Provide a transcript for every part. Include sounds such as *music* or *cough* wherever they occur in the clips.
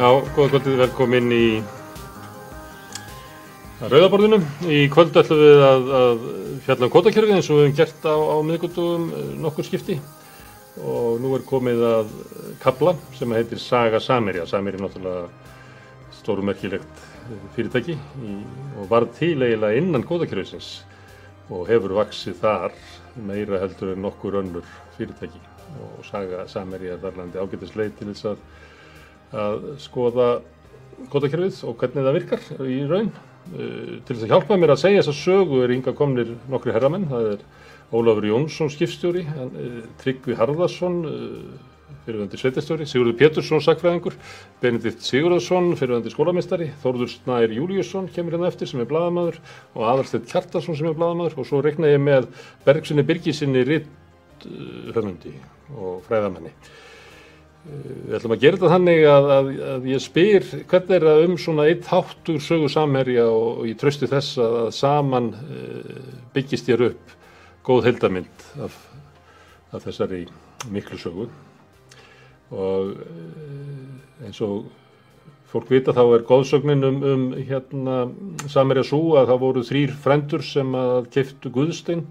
Já, góða kvöldið, velkomin í Rauðaborðinu. Í kvöld ætlum við að, að fjalla um kótakjörfið eins og við hefum gert á, á miðgutugum nokkur skipti og nú er komið að kabla sem heitir Saga Samerja. Samerja er náttúrulega stórumerkilegt fyrirtæki í, og var til eiginlega innan kótakjörfisins og hefur vaksið þar meira heldur en nokkur önnur fyrirtæki og Saga Samerja er þarlandi ágættisleið til þess að að skoða kótakerfið og hvernig það virkar í raun. Uh, til þess að hjálpa mér að segja þess að sögu er ynga komnir nokkri herramenn. Það er Ólafur Jónsson skipstjóri, uh, Tryggvi Harðarsson uh, fyrirvændi sveitastjóri, Sigurður Pétursson sakfræðingur, Benedikt Sigurðarsson fyrirvændi skólamestari, Þórður Snær Júliusson kemur hérna eftir sem er bladamæður og Aðarstedt Kjartarsson sem er bladamæður og svo rekna ég með Bergsinni Birgisinni Ritt höfundi og fræðamenni. Við ætlum að gera þetta þannig að, að, að ég spyr hvernig er það um svona eitt háttur sögu samherja og, og ég trösti þess að, að saman uh, byggist ég upp góð heldamind af, af þessari miklu sögu. Og uh, eins og fólk vita þá er góðsögnin um, um hérna samherja svo að það voru þrýr frendur sem að keftu Guðstein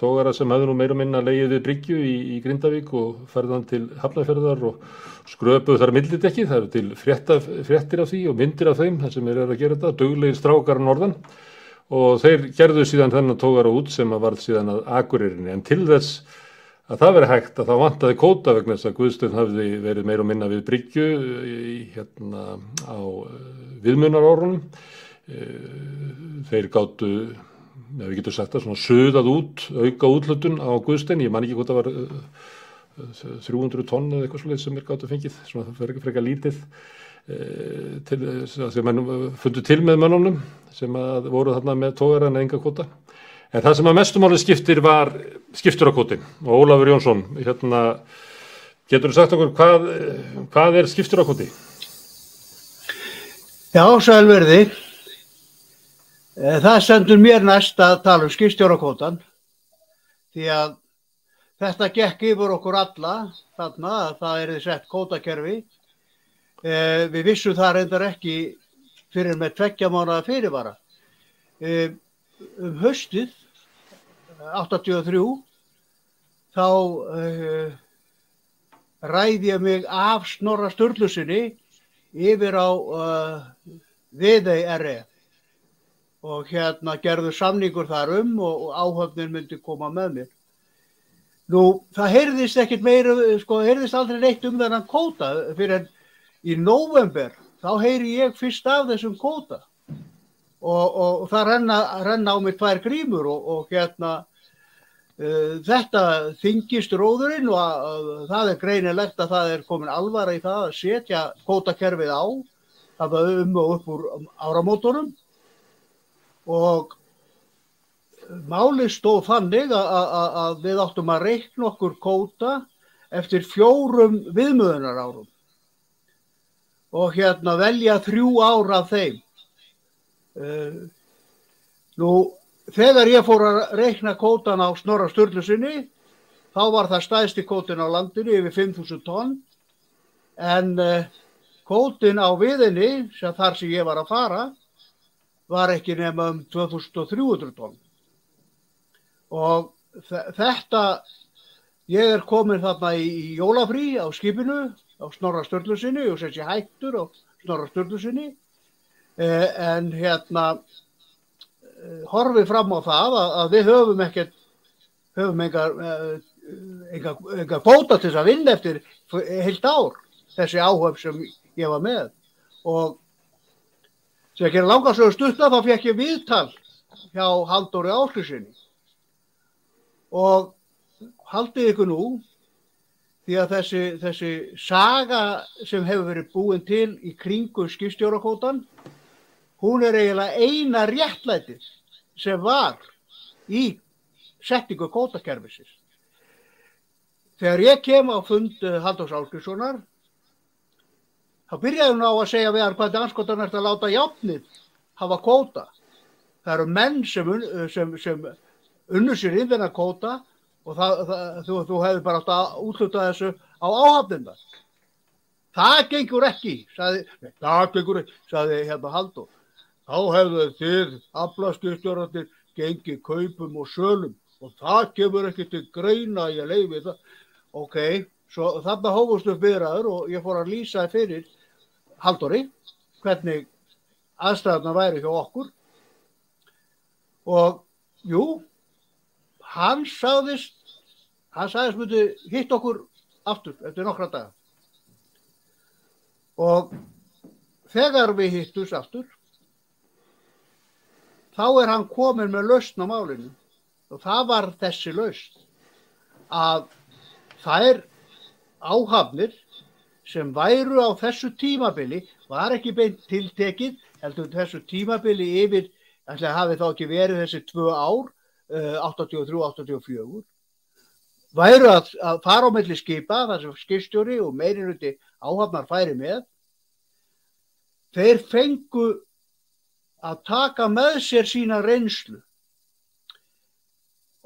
tógara sem hefði nú meira minna leiðið við Bryggju í, í Grindavík og ferðan til Hafnarferðar og skröpuð þar millitekki, það eru til frétta, fréttir af því og myndir af þeim, það sem er að gera þetta, döglegir strákar norðan. Og þeir gerðu síðan þennan tógara út sem að varð síðan að akuririnni en til þess að það veri hægt að það vantaði kóta vegna þess að Guðstöðn hafði verið meira minna við Bryggju í, hérna á viðmunarórunum þeir gáttu ja, við getum sagt það, svona söðað út, auka útlötun á Guðstein, ég man ekki hvort það var uh, 300 tonn eða eitthvað svolítið sem er gátt að fengið, svona það fyrir ekki frekar lítið uh, til þess að þeir fundu til með mönnunum sem voru þarna með tógar en enga kvota. En það sem að mestumáli skiptir var skiptur á kvotin og Ólafur Jónsson, hérna, getur þú sagt okkur hvað, hvað er skiptur á kvoti? Já, sælverði. Það sendur mér næst að tala um skipstjórakótan því að þetta gekk yfir okkur alla þarna að það er þess eftir kótakerfi. Eh, við vissum það reyndar ekki fyrir með tveggja mánuða fyrirvara. Eh, um höstið 83 þá eh, ræði ég mig af Snorra Sturlusinni yfir á Viðei RF og hérna gerðu samningur þar um og, og áhöfnin myndi koma með mér. Nú, það heyrðist ekkit meira, sko, heyrðist aldrei neitt um þennan kóta fyrir en í november þá heyri ég fyrst af þessum kóta og, og, og það renna, renna á mig tvær grímur og hérna uh, þetta þingist róðurinn og að, að, það er greinilegt að það er komin alvara í það að setja kótakerfið á, það var um og upp úr áramótorum og máli stóð þannig að við áttum að reikna okkur kóta eftir fjórum viðmöðunar árum og hérna velja þrjú ára af þeim. Nú, þegar ég fór að reikna kótan á Snorra Sturlusinni, þá var það stæðsti kótin á landinu yfir 5.000 tonn, en kótin á viðinni, sem þar sem ég var að fara, var ekki nema um 2300 tónn og þetta ég er komin þarna í, jólafrí á skipinu á Snorra Sturlusinni og sér hættur á Snorra Sturlusinni eh, en hérna eh, horfið fram á það að, að við höfum ekkert höfum engar bóta til þess að vinna eftir heilt ár þessi áhöf sem ég var með. Og sem ekki er langarsögur stutna þá fekk ég viðtal hjá Haldóri Áslýsinni og haldið ykkur nú því að þessi, þessi saga sem hefur verið búin til í kringu skipstjórakótan hún er eiginlega eina réttlætið sem var í settingu kótakerfisins. Þegar ég kem á fund Haldós Álgríssonar þá byrjaði hún á að segja við hann hvað danskotan er að láta játnið hafa kóta. Það eru menn sem, sem, sem unnur sér inn þennan kóta og það, það, þú, þú hefði bara átt að útluta þessu á áhafnina. það gengur ekki, sagði, það gengur ekki, sagði hérna Haldur. Þá hefðu þið aflaskustjórandir gengið kaupum og sölum og það kemur ekki til greina ég leiði það. Ok, svo þarna hófust upp viðraður og ég fór að lýsa fyrir Haldóri hvernig aðstæðarna væri hjá okkur. Og jú, hann sagðist, hann sagðist myndi hitt okkur aftur eftir nokkra daga. Og þegar við hittus aftur þá er hann komin með lausn á málinu. Og það var þessi lausn að þær áhafnir sem væru á þessu tímabili var ekki beint tiltekið heldur þessu tímabili yfir ætla að hafi þá ekki verið þessi tvö ár uh, 83-84 væru að, að fara á melli skipa þar sem skipstjóri og meirinuti áhafnar færi með. Þeir fengu að taka með sér sína reynslu.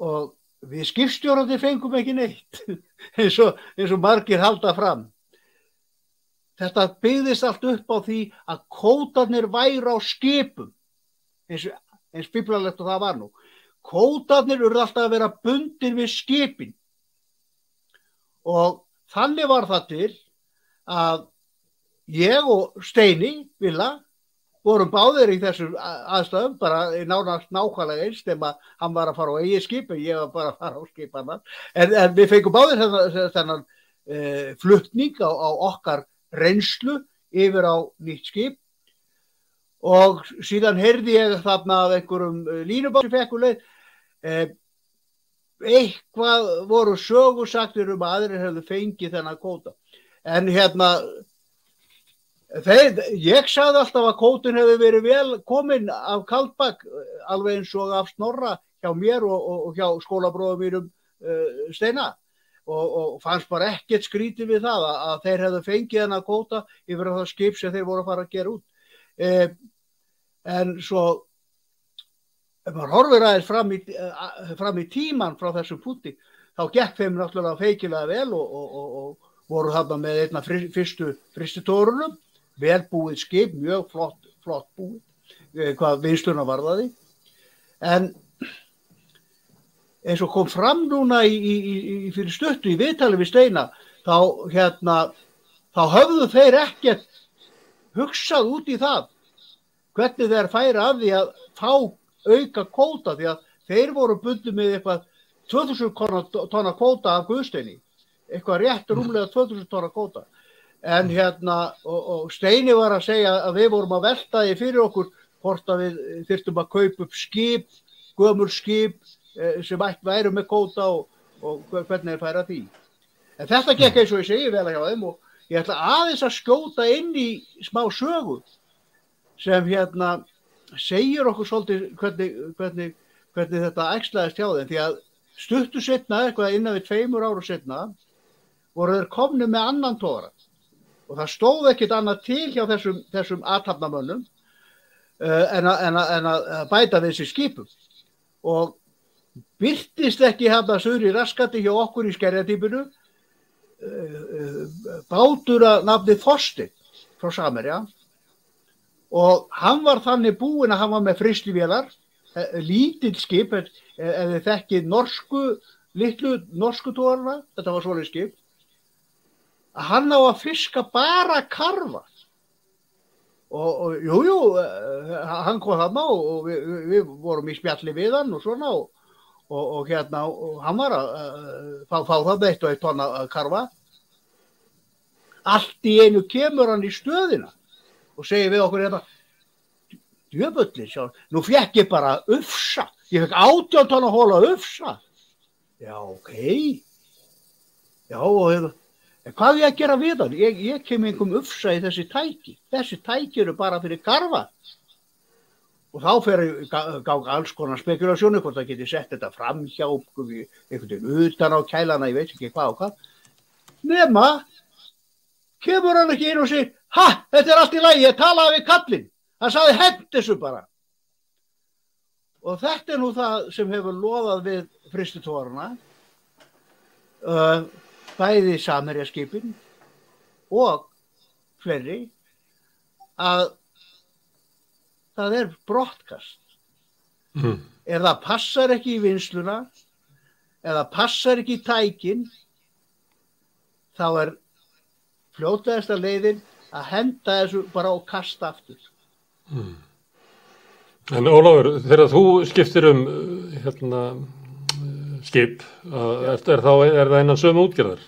Og við skipstjórandi fengum ekki neitt *laughs* eins og, eins og margir halda fram þetta byggðist allt upp á því að kótarnir væri á skipum eins, eins bíblalegt og það var nú. Kótarnir eru alltaf að vera bundir við skipin. Og þannig var það til að ég og Steini Villa vorum báðir í þessu aðstöðum bara nánast nákvæmlega eins þegar hann var að fara á eigi skip og ég var bara að fara á skipan en, en við fengum báðir þennan, þennan e, fluttning á, á okkar reynslu yfir á nýtt skip. Og síðan heyrði ég þarna að einhverjum línubási fekkuleið e, eitthvað voru sögursaktir um aðrir hefðu fengið þennan kóta en hérna Þeir, ég sagði alltaf að kótun hefði verið vel komin af Kaldbakk alveg eins og af Snorra hjá mér og, og, og hjá skólabróðum mínum uh, Steina og, og fannst bara ekkert skrítið við það að, að þeir hefðu fengið henn að kóta yfir það skip sem þeir voru að fara að gera út. Eh, en svo, ef maður horfir aðeins fram í, uh, fram í tíman frá þessum putti, þá gekk þeim náttúrulega feikilega vel og voru þarna með einna fyrstu fristutórunum velbúið skip, mjög flott, flott búið, eh, hvað vinsluna varðaði. En eins og kom fram núna í, í, í, fyrir stöttu í viðtali við Steina, þá, hérna, þá höfðu þeir ekkert hugsað út í það hvernig þeir færi af því að fá auka kóta því að þeir voru bundið með eitthvað 2000 tonna kóta af Guðsteini, eitthvað rétt rúmlega 2000 tonna kóta en hérna og, og Steini var að segja að við vorum að velta því fyrir okkur hvort að við þurftum að kaupa upp skip, gömur skip sem ætti væru með kóta og, og hvernig er færa því. En þetta gekk eins og ég segi vel að hjá þeim og ég ætla aðeins að skjóta inn í smá sögu sem hérna segir okkur svolítið hvernig, hvernig, hvernig þetta ægslaðist hjá þeim. Því að stuttu setna, eitthvað innan við tveimur áru setna voru þeir komni með annan tóra og það stóð ekkit annað til hjá þessum, þessum aðtapnamönnum uh, en, en að bæta þessi skipum. Og byrtist ekki hefða sögur raskati hjá okkur í skerjatýpunu uh, uh, bátur að nafni Þorsti frá Samerja og hann var þannig búin að hann var með fristivélar lítill skip þið þekkið norsku litlu norsku tórna, þetta var svolítið skip. Að hann á að fiska bara karfa. Og jújú jú, eh, hann kom þarna og við, við vorum í spjalli við hann og svona og, og, og hérna og hann var að fá, fá það eitt og eitt tonna karfa allt í einu kemur hann í stöðina og segir við okkur hérna djöfullir sjá, nú fekk ég bara ufsa, ég fekk átjón tonna hóla ufsa já ok já og hérna En hvað er ég að gera við hann? Ég, ég kem einhverjum uppsa í þessi tæki. Þessi tæki eru bara fyrir karfa. Og þá fer gáð alls konar spekulasjónu hvort það geti sett þetta fram hjá einhvern veginn utan á kælana, ég veit ekki hvað og hvað. Nefna, kemur hann ekki inn og segir, ha, þetta er allt í lagi, ég talaði við kallin. Hann saði hend þessu bara. Og þetta er nú það sem hefur loðað við fristutórarna. Uh, bæði Samerjaskipin og fleiri að það er brottkast. Mm. ef það passar ekki í vinsluna eða passar ekki í tækin þá er fljótaðasta leiðin að henda þessu bara og kasta aftur. En Ólafur, þegar þú skiptir um uh, hérna, uh, skip, er, er, þá, er það innan sömu útgerðar?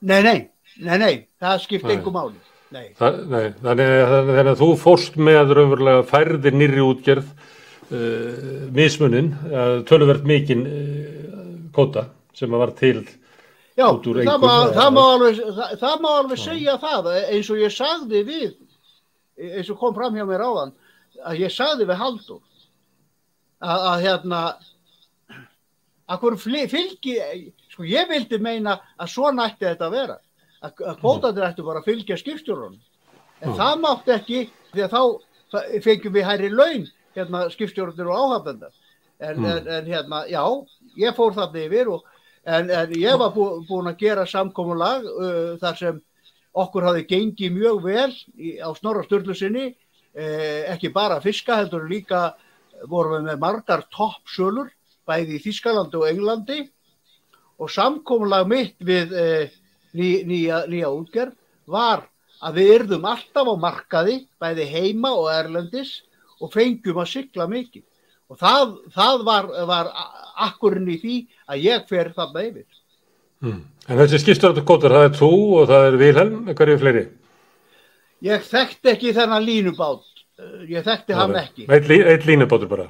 nei, nei, nei, nei, það skipt engum máli nei, Það, nei, þannig, að- þannig að þú fórst með raunverulega færðir nýri útgerð uh, mismunin, uh, töluvert mikinn uh, kóta sem að var til Já, það engu. má, það, má alveg, það, það má alveg segja það eins og ég sagði við eins og kom fram hjá mér áðan að ég sagði við Haldur að, að hérna að hverju fylgi sko ég vildi meina að svona ætti þetta að vera að, kvótandir ætti bara að fylgja skipstjórunum en það mátti ekki því að þá fengjum við hærri laun hérna skipstjórunir og áhafnendar en, Mm. en, en hérna já ég fór þarna yfir og En, en ég var bú, búin að gera samkomulag uh, þar sem okkur hafi gengið mjög vel í, á Snorra Sturlusinni, eh, ekki bara fiska heldur líka vorum við með margar toppsölur bæði í Þískalandi og Englandi. Og samkomulag mitt við eh, ný, nýja, nýja útgerð var að við yrðum alltaf á markaði bæði heima og erlendis og fengjum að sigla mikið og það, það var, var akkurinn í því að ég fer þarna yfir. Mm. En þessi skipstjórnarkótar, kótar, það er þú og það er Vilhelm, hverju fleiri? Ég þekkti ekki þennan línubát, eh, ég þekkti hann ekki. Eitt, eitt línubátur bara.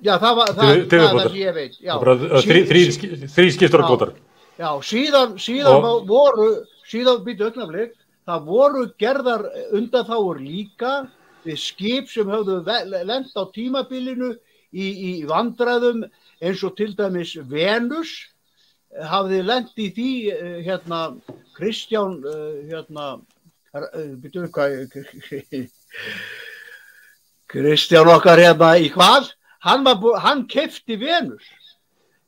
Já, það var það, það, það sem ég veit. Það uh, þrý, Sí- já síðan, síðan Og- voru, síðan býtu augnaflik, það voru gerðar undanþáur líka við skip sem höfðu lent á tímabilinu í, í vandræðum eins og til dæmis Venus eh, hafði lent í því eh, hérna Kristján eh, hérna byrjuðu hvað Kristján okkar hérna í hvað? Hann, hann kefti Venus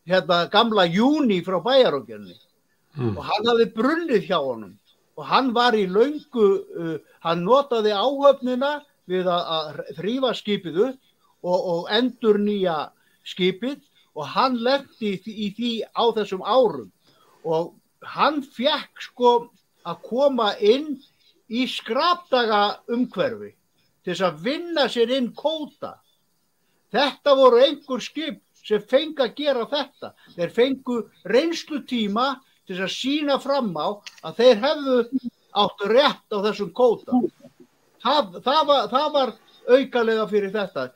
hérna gamla júni frá bæjarókjörni Mm. og hann hafði brunnið hjá honum. Og hann var í löngu uh, hann notaði áhöfnina við að, að þrýfa skipið upp og, og endur nýja skipið. Og hann lendi í, í því á þessum árum. Og hann fekk sko að koma inn í skrapdaga umhverfi til þess að vinna sér inn kóta þetta voru einhver skip sem fengi að gera þetta. Þeir fengu reynslutíma til þess að sína fram á að þeir hefðu áttu rétt á þessum kóta það, það, var, það var aukalega fyrir þetta.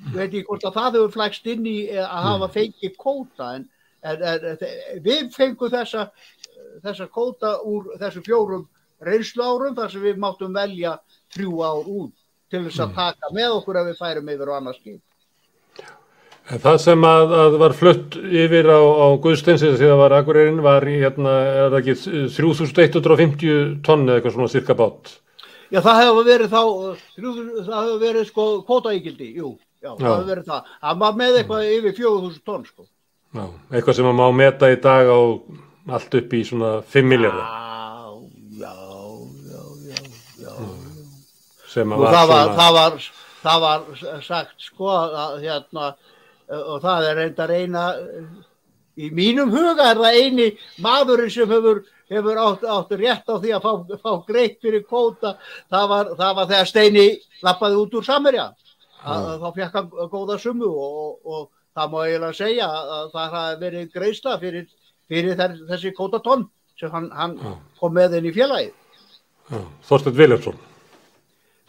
Ég veit ekki hvort að það hefur flækst inn í eh, að hafa fengið kóta en, en, en við fengum þessa þessa kóta úr þessu fjórum reynslu árum þar sem við máttum velja þrjú ár út til þess að taka með okkur ef við færum yfir á annars skip En það sem að, að var flutt yfir á, á Guðsteinsi þegar það var Akureyrin var í, hérna, er það ekki 3150 tonn eða eitthvað svona cirka bát. Já, það hefur verið þá, það hefur verið sko kvotaíkildi, jú, já, það Já. hefur verið það. Það var með eitthvað yfir 4000 tonn, sko. Já, eitthvað sem að má meta í dag á allt upp í svona 5 miljardar Já, já, já, já, já. sem að var það var, svona, það var, það var sagt, sko, að hérna, og það er reynda að reyna, uh, í mínum huga er það eini maðurinn sem hefur, hefur átt, átt rétt á því að fá, fá greitt fyrir kvóta, það var, það var þegar Steini lappaði út úr Samerja. að, að þá fekk hann góða sumu og, og, og það má eiginlega segja að það hafi verið greiðsla fyrir, fyrir þessi kótatonn sem hann, hann kom með inn í félagið.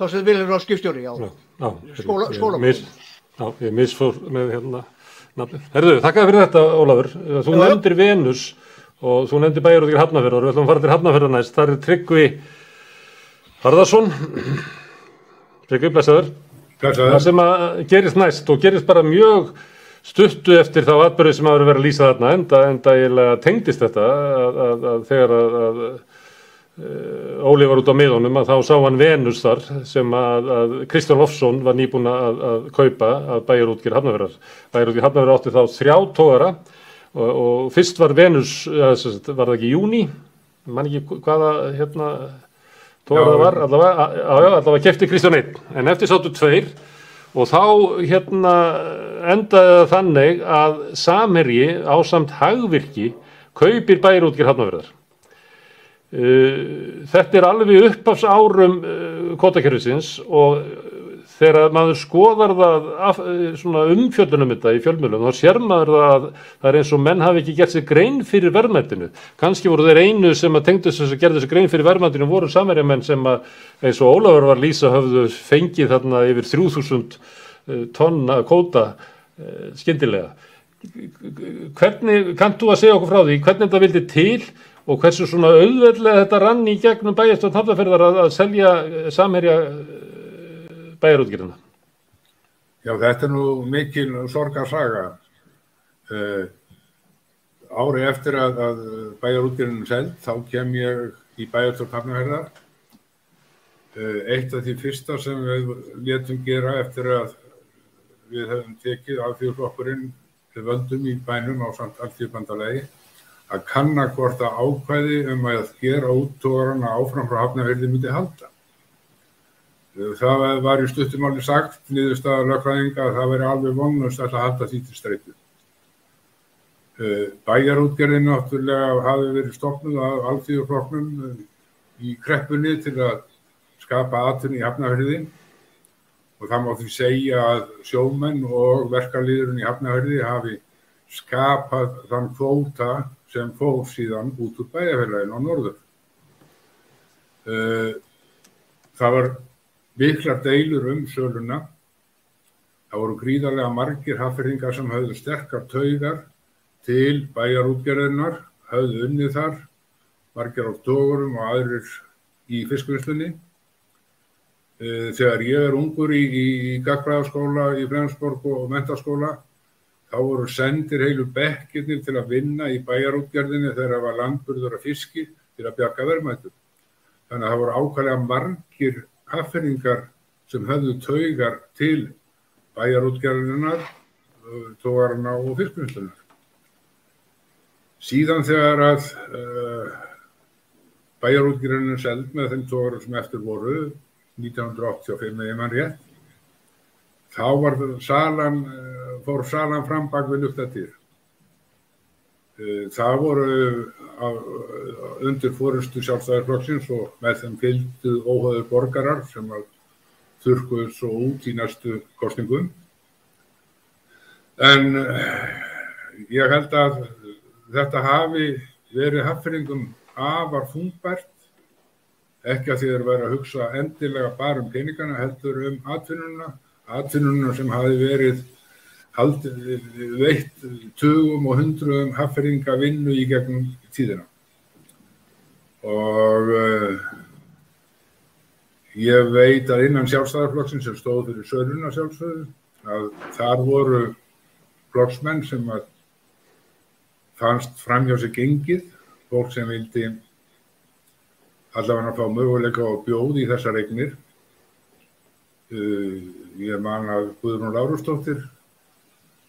Þá sem viljum á skipstjóri, já. Já, já, Skóla- ég- ég mis- Já, ég misfór með hérna nafnið. Herðu, þakka fyrir þetta Ólafur. Þú Já. nefndir Venus og þú nefndir bæjarúðir Hafnafjörðar. Við ætlum að fara til Hafnafjörðar næst. Það er Tryggvi Harðarsson. Tryggvi, blessaður. Það Blessaður. sem að gerist næst og gerist bara mjög stuttu eftir þá atbyrði sem hafa verið að lýsa þarna enda, enda eiginlega tengdist þetta að, að, að þegar að, að Óli var út á miðunum að þá sá hann Venus þar sem að, að Kristján Lofsson var nýbúin að, að kaupa að bæjarútgjör Hafnafjörðar. Bæjarútgjör Hafnafjörðar átti þá þrjá tógara og, og fyrst var Venus, sagt, var það ekki júni, mann ekki hvaða hérna að það var? Allavega, allavega kefti Kristján 1 en eftir sáttu tveir og þá hérna endaði það þannig að Samherji á samt hagvirki kaupir bæjarútgjur hafnaverðar þetta er alveg uppafs árum uh, kvotakerfisins og þegar maður skoðar það af, umfjöldunum þetta í fjölmjölum þá sér maður það að það er eins og menn hafi ekki gert sér grein fyrir verðmættinu kannski voru þeir einu sem að tengdu þess að gerðu sér grein fyrir verðmættinu voru samverjamenn sem að eins og Ólafur var lýsa höfðu fengið þarna yfir 3000 tonna kóta skindilega hvernig, kannst þú að segja okkur frá því hvernig þetta vildi til og hversu svona auðveldlega þetta rann í gegnum bæjastönd hafðaferðar að, að selja samherja bæjarútgjörðina? Já, þetta er nú mikil sorgarsaga. Uh, ári eftir að, að bæjarútgjörðinu seld, þá kem ég í bæjarstjórn Hafnarherðar. Uh, eitt af því fyrsta sem við letum gera eftir að við hefum tekið alþjóðflokkurinn við völdum í bænum á samt alþjóðbandalegi að kanna hvort að ákvæði um að gera úttóðarana áfram frá Hafnarherði myndi halda. Það var í stuttumáli sagt nýðurstaðar lögfræðinga að það veri alveg vonlust að halda því til streytu. Bæjarútgerðin náttúrulega hafi verið stopnuð af alþjóðflokknum í kreppunni til að skapa aðtunni í Hafnarherði og það má því segja að sjómenn og verkarliðurinn í Hafnarherði hafi skapað þann kvóta sem fór síðan út úr bæjarfélaginu á norður. Það var miklar deilur um söluna. Það voru gríðarlega margir hafðfyrringar sem höfðu sterkar taugar til bæjarútgerðinar, höfðu unnið þar, margir á tógurum og aðrir í fiskvinnslunni. Þegar ég er ungur í, í, Gagfræðaskóla í Flensborg og Mentaskóla, þá voru sendir heilu bekkirnir til að vinna í bæjarútgerðinni þegar það var landburður af fiski til að bjarga verðmættum. Þannig að það voru ákvæmlega margir hafðfyrringar sem höfðu taugar til bæjarútgerðinar, tógarna og fiskvinnslunar. Síðan þegar að uh, bæjarútgerðinu seld með þeim tógarum sem eftir voru, 1985 eða mann rétt, þá var salan, uh, fór salan fram bak við luktatýr. Uh, það voru undir fórustu sjálfstæðarflokksins og með þeim fylgdu óhauður borgarar sem þurkuðu svo út í næstu kostningum. En ég held að þetta hafi verið hafðfyringum afar þungbært, ekki að þeir verið að hugsa endilega bara um peningana, heldur um atvinnuna, atvinnuna sem hafi verið haldið, veitt tugum og hundruðum hafðfyringa vinnu í gegnum tíðina. Og uh, ég veit að innan sjálfstæðarflokksinn sem stóð fyrir söluna sjálfsögðu, að þar voru flokksmenn sem að fannst framhjá sig gengið, fólk sem vildi allavega að fá möguleika á bjóð í þessar eignir. Uh, ég man að Guðrún Lárustóttir,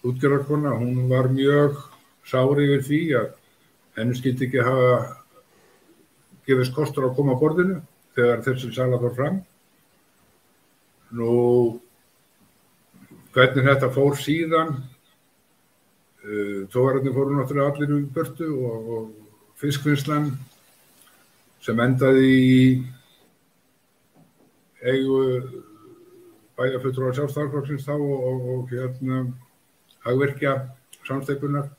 útgjörðarkona, hún var mjög sári yfir því að henni skildi ekki hafa gefist kostur að koma á borðinu þegar þessi sala fór fram. Nú, hvernig þetta fór síðan, uh, tógararnir fóru náttúrulega allir um börtu og, og fiskvinnslan sem endaði í eigu bæjarfuttur á sjálfstaflokksins þá og, og, og hérna hagverkja samsteipunar.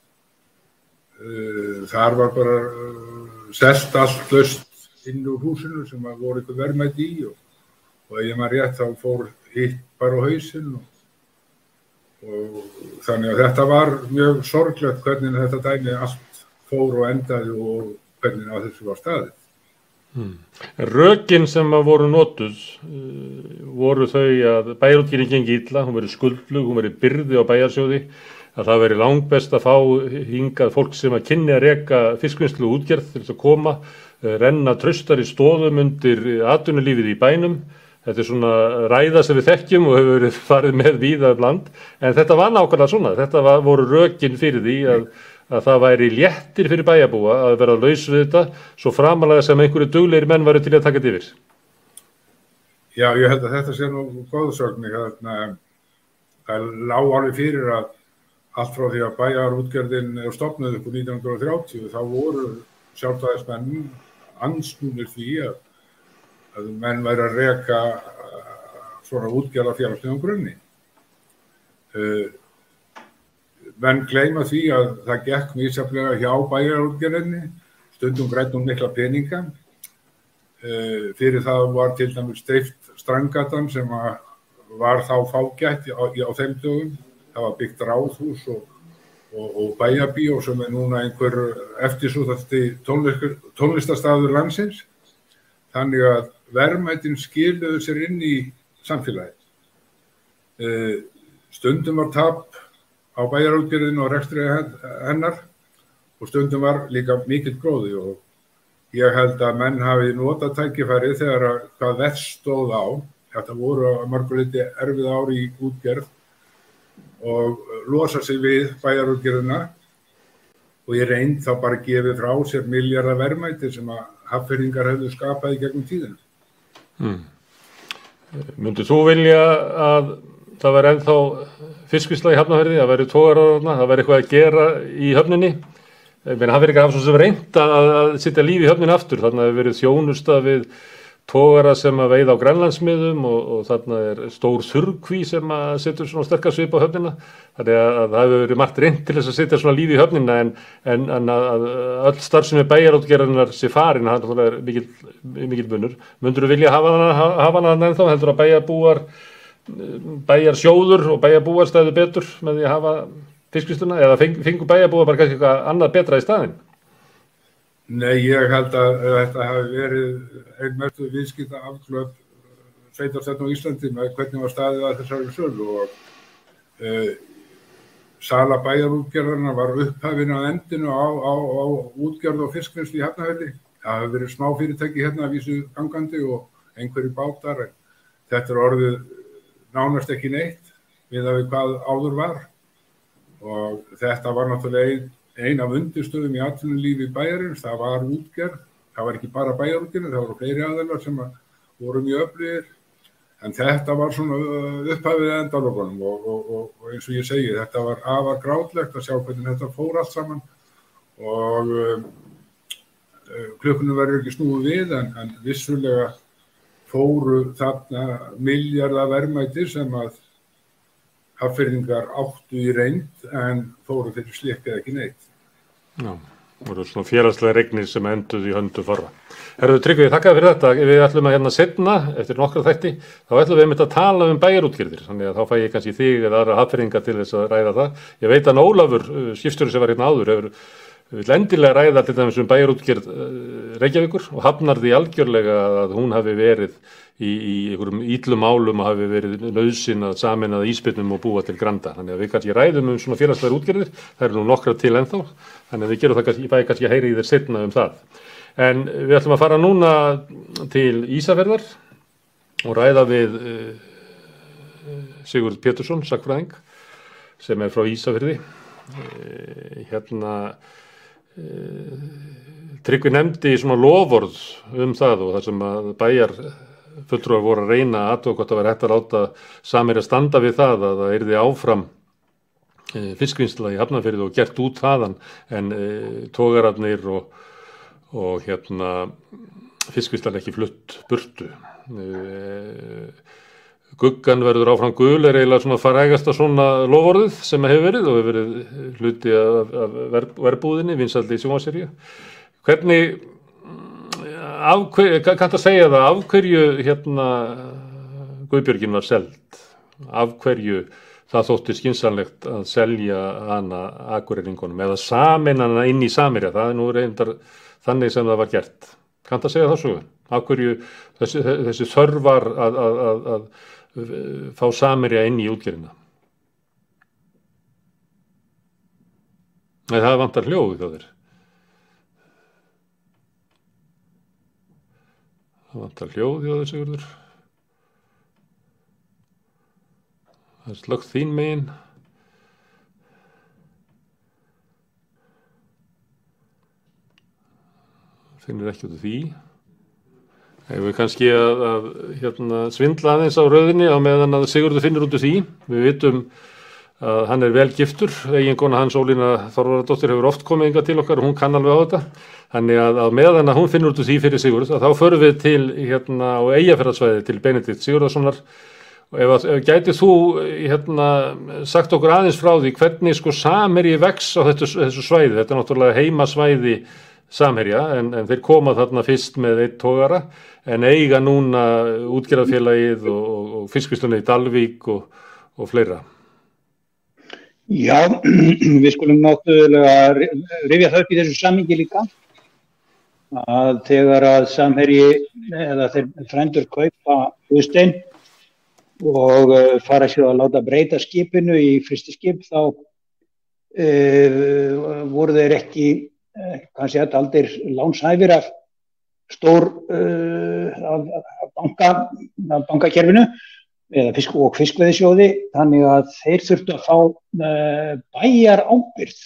Uh, þar var bara uh, selt allt löst inn úr húsinu sem að voru eitthvað verðmætt í og, og ef ég maður rétt þá fór hitt bara á hausin og, og þannig að þetta var mjög sorglegt hvernig þetta dæmi allt fór og endaði og hvernig á þessu var staðið. Hmm. Rökin sem að voru notuð uh, voru þau að bæjarútgjörðin gengi illa, hún verið skuldflug, hún verið byrði á bæjarsjóði, að það verið langt best að fá hingað fólk sem að kynni að reyka fiskvinnslu útgjörð til þess að koma, uh, renna tröstar í stóðum undir atunulífið í bænum. Þetta er svona ræða sem við þekkjum og hefur verið farið með víða um land, en þetta var nákvæmlega svona, þetta var, voru rökin fyrir því að að það væri léttir fyrir bæjabúa að vera laus við þetta svo framalega sem einhverju dugleiri menn varu til að taka þetta yfir. Já, ég held að þetta sé nú góðsögni. Það lág alveg fyrir að allt frá því að bæjarútgerðin er stopnað upp úr 1930 þá voru sjálfstæðismenn ansnúnir því að, að menn væri að reka svona útgerða félagslegum grunni. Uh, menn gleyma því að það gekk mísaflega hjá bæjarútgerðinni, stundum grættum mikla peninga. Uh, fyrir það var til dæmis steift strangatan sem var þá fágætt á, á þeim dögum það var byggt ráðhús og, og, og bæjabíó sem er núna einhver eftirsúðasti tónlistastafur landsins. Þannig að verðmættin skiluðu sér inn í samfélagi. Uh, stundum var tap á bæjarálgjörðinu og rekstriði hennar og stundum var líka mikill gróði og ég held að menn hafi nota tækifæri þegar að hvað vest stóð á. Þetta voru að marguliti erfið ári í útgerð og losa sig við bæjarútgerðina og ég reynd þá bara gefa frá sér miljardar verðmæti sem að hafðfyrringar hefðu skapað í gegnum tíðinu. Hmm. Mundið þú vilja að það verði ennþá fiskvísla í hafnaferði, að verði tógararna, að verði eitthvað að gera í höfninni? Það af svo sem reynd að, að sitja lífi í höfninni aftur, þannig að það verið þjónusta við tógara sem að veið á grænlandsmiðum og, og þarna er stór þurrkví sem að setja svona sterkarsvip á höfnina þannig að, að það hefur verið margt reynd til þess að setja svona lífi í höfnina en, en, en að, öll starf sem er bæjarátgerðinar sé farin, það er mikil, mikil bunur. Mundur þú vilja hafa hana ennþá, heldur að bæjarbúar bæjarsjóður og bæjarbúar stæðu betur með því að hafa fiskvistuna eða fengur bæjarbúar bara kannski eitthvað annað betra í staðin? Nei, ég held að þetta hafi verið einn mestu viðskipta afklöp sveitarstættin á Íslandi með hvernig var staðið að þessari sölu og uh, sala bæjarútgerðarna var upphafinn á endinu á, á, á útgerð og fiskvinnslu í Hafnahöldi. Það hafi verið smá fyrirtæki hérna að vísu gangandi og einhverju bátar. Þetta er orðið nánast ekki neitt við að við hvað áður var. Og þetta var náttúrulega einn ein af undirstöðum í atvinnulífi bæjarins, það var útgerð, það var ekki bara bæjarútgerð, það voru fleiri aðeinar sem voru mjög öflugir, en þetta var svona upphafið endalokunum og, og, og, og eins og ég segi, þetta var afar grátlegt að sjá hvernig þetta fór allt saman. Og um, klukkunum verður ekki snúið við en, en vissulega fóru þarna miljardar verðmæti sem að haffyrðingar áttu í reynd en fóru fyrir slikkið ekki neitt. Já, voru svona félagslega regnir sem enduð í höndu forra. Herðu Tryggvið, þakka fyrir þetta. Við ætlum að hérna setna, eftir nokkra þætti, þá ætlum við einmitt að tala um bæjarútgjörðir. Þannig að þá fæ ég kannski þig eða aðra haffyrðingar til þess að ræða það. Ég veit að Ólafur, skipstjóri sem var hérna áður, hefur vil endilega ræða til dæmis um bæjarútgjörð Reykjavíkur og hafnar því algjörlega að hún hafi verið í, í einhverjum íllum álum og hafi verið nöðsin að samin að íspilnum og búa til granda. Þannig að við kannski ræðum um svona félagslegar útgjörðir, það eru nú nokkra til ennþá, þannig að við gerum það kannski, ég bæði kannski að heyri í þér setna um það. En við ætlum að fara núna til Ísafjörðar og ræða við uh, Sigurd Pétursson, sakfræðing, sem er frá Ísafjörði. Uh, hérna Tryggvi nefndi svona lofórð um það og þar sem að bæjar fulltrúar voru að reyna aðtók hvort að vera hægt að láta samir að standa við það að það erði áfram e, fiskvinnsla í hafnafyrðu og gert út þaðan. En e, tógararnir og, og hérna fiskvinnslan ekki flutt burtu. E, Guggan verður áfram gul er eiginlega svona farægast að svona lofórðið sem hefur verið og hefur verið hluti af, af verbúðinni, vinsaldi í sjónvarsýrju. Hvernig, kannst að segja það, af hverju hérna Guðbjörgin var seld? Af hverju það þótti skynsanlegt að selja hana akureyringunum eða samin hana inn í Samirja, það er nú reyndar þannig sem það var gert. Kannst að segja það svo? Af hverju þessi, þessi þörfar að, að, að fá samirja inn í útgerina. Nei, það vantar hljóðu þá þér. Það vantar hljóðu hjá þessu urður. Það er slögt þín megin. Finnir ekki út af því. Hefur við kannski að, að hérna, svindla aðeins á rauðinni á meðan að Sigurður finnur út úr því. Við vitum að hann er vel giftur, eigin kona hans Ólína Þorvaradóttir hefur oft komið yngar til okkar og hún kann alveg á þetta. Þannig að, að meðan að hún finnur út úr því fyrir Sigurð, þá förum við til hérna á eigafæraðsvæði til Benedikt Sigurðarssonar ef, að, ef gætið þú hérna sagt okkur aðeins frá því hvernig sko samherji vex á þetta, þessu svæði, þetta er náttúrulega heimasvæði samherja en, en þeir koma þarna fyrst með eitt tógara en eiga núna útgerðarfélagið og, og, og fiskvíslunni í Dalvík og, og fleira. Já, *clears throat* við skulum náttúrulega rifja það upp í þessu samingi líka að þegar að samherji eða þeir frendur kaupa hústein og uh, fara sér að láta breyta skipinu í fyrsti skip þá uh, voru þeir ekki kannski þetta aldir lánshæfir af stór uh, bankakerfinu fisk og fiskveðisjóði þannig að þeir þurftu að fá uh, bæjar ábyrð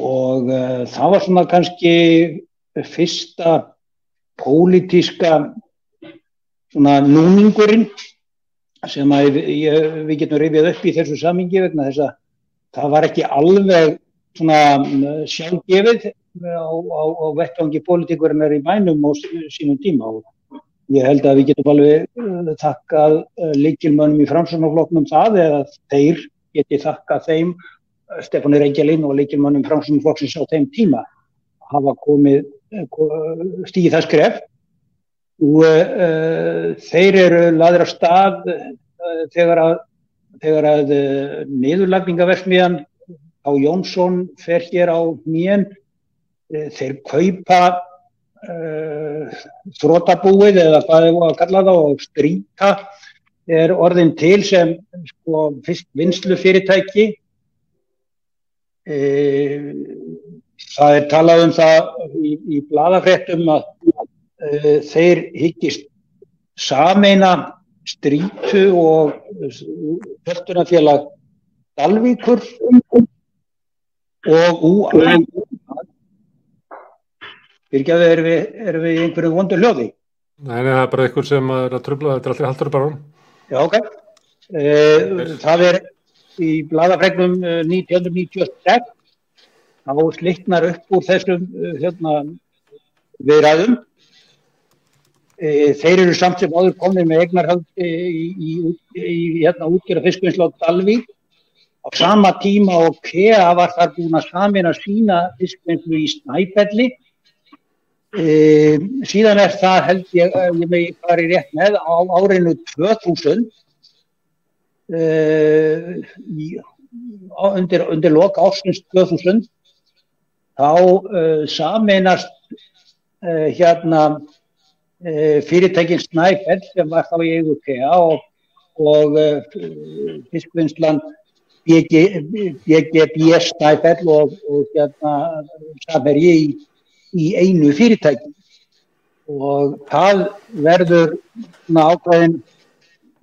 og uh, það var svona kannski fyrsta pólitíska svona núningurinn sem að ég, við getum rifið upp í þessu samingi vegna þess að það var ekki alveg svona sjálfgefið á, á, á vettvangi pólitíkurinnar í bænum á sínum tíma og ég held að við getum alveg takkað uh, líkilmönnum í framsunarfloknum það eða þeir geti takkað þeim uh, Stefáni Reykjælin og líkilmönnum framsunarflokksins á þeim tíma hafa komið stíð það skref. Og uh, þeir eru laður á stað uh, þegar að, þegar að uh, niðurlagningaversmiðan á Jónsson fer hér á nýjen þeir kaupa þrótabúið eða hvað er að kalla það og stríka er orðin til sem sko, vinslu fyrirtæki það er talað um það í, í bladafréttum að uh, þeir hyggist sameina strítu og höftunafélag Dalvíkur og úr Fyrirgjafi, erum við, er við einhverju vondur hljóði? Nei, nei, það er bara einhver sem er að tröfla, þetta er allir haldur bara hún. Já, ok. E, það er í bladafregnum 1996, þá slittnar upp úr þessum hérna, viðræðum. E, þeir eru samt sem áður komnir með eignarhald í, í, í hérna, útgjara fiskvinnsla á Dalvík. Á sama tíma og KEA var þar búin að samina sína fiskvinnslu í Snæfelli E, síðan er það held ég, eh, ég megi farið rétt með á árinu 2000 e, í, á, undir, undir loka ásins 2000 þá e, saminast hérna fyrirtækin Snæfell sem var þá í EUPA og, og fiskvinnslan BGB Snæfell og, og hérna Samherji í í einu fyrirtæki og það verður ákveðin,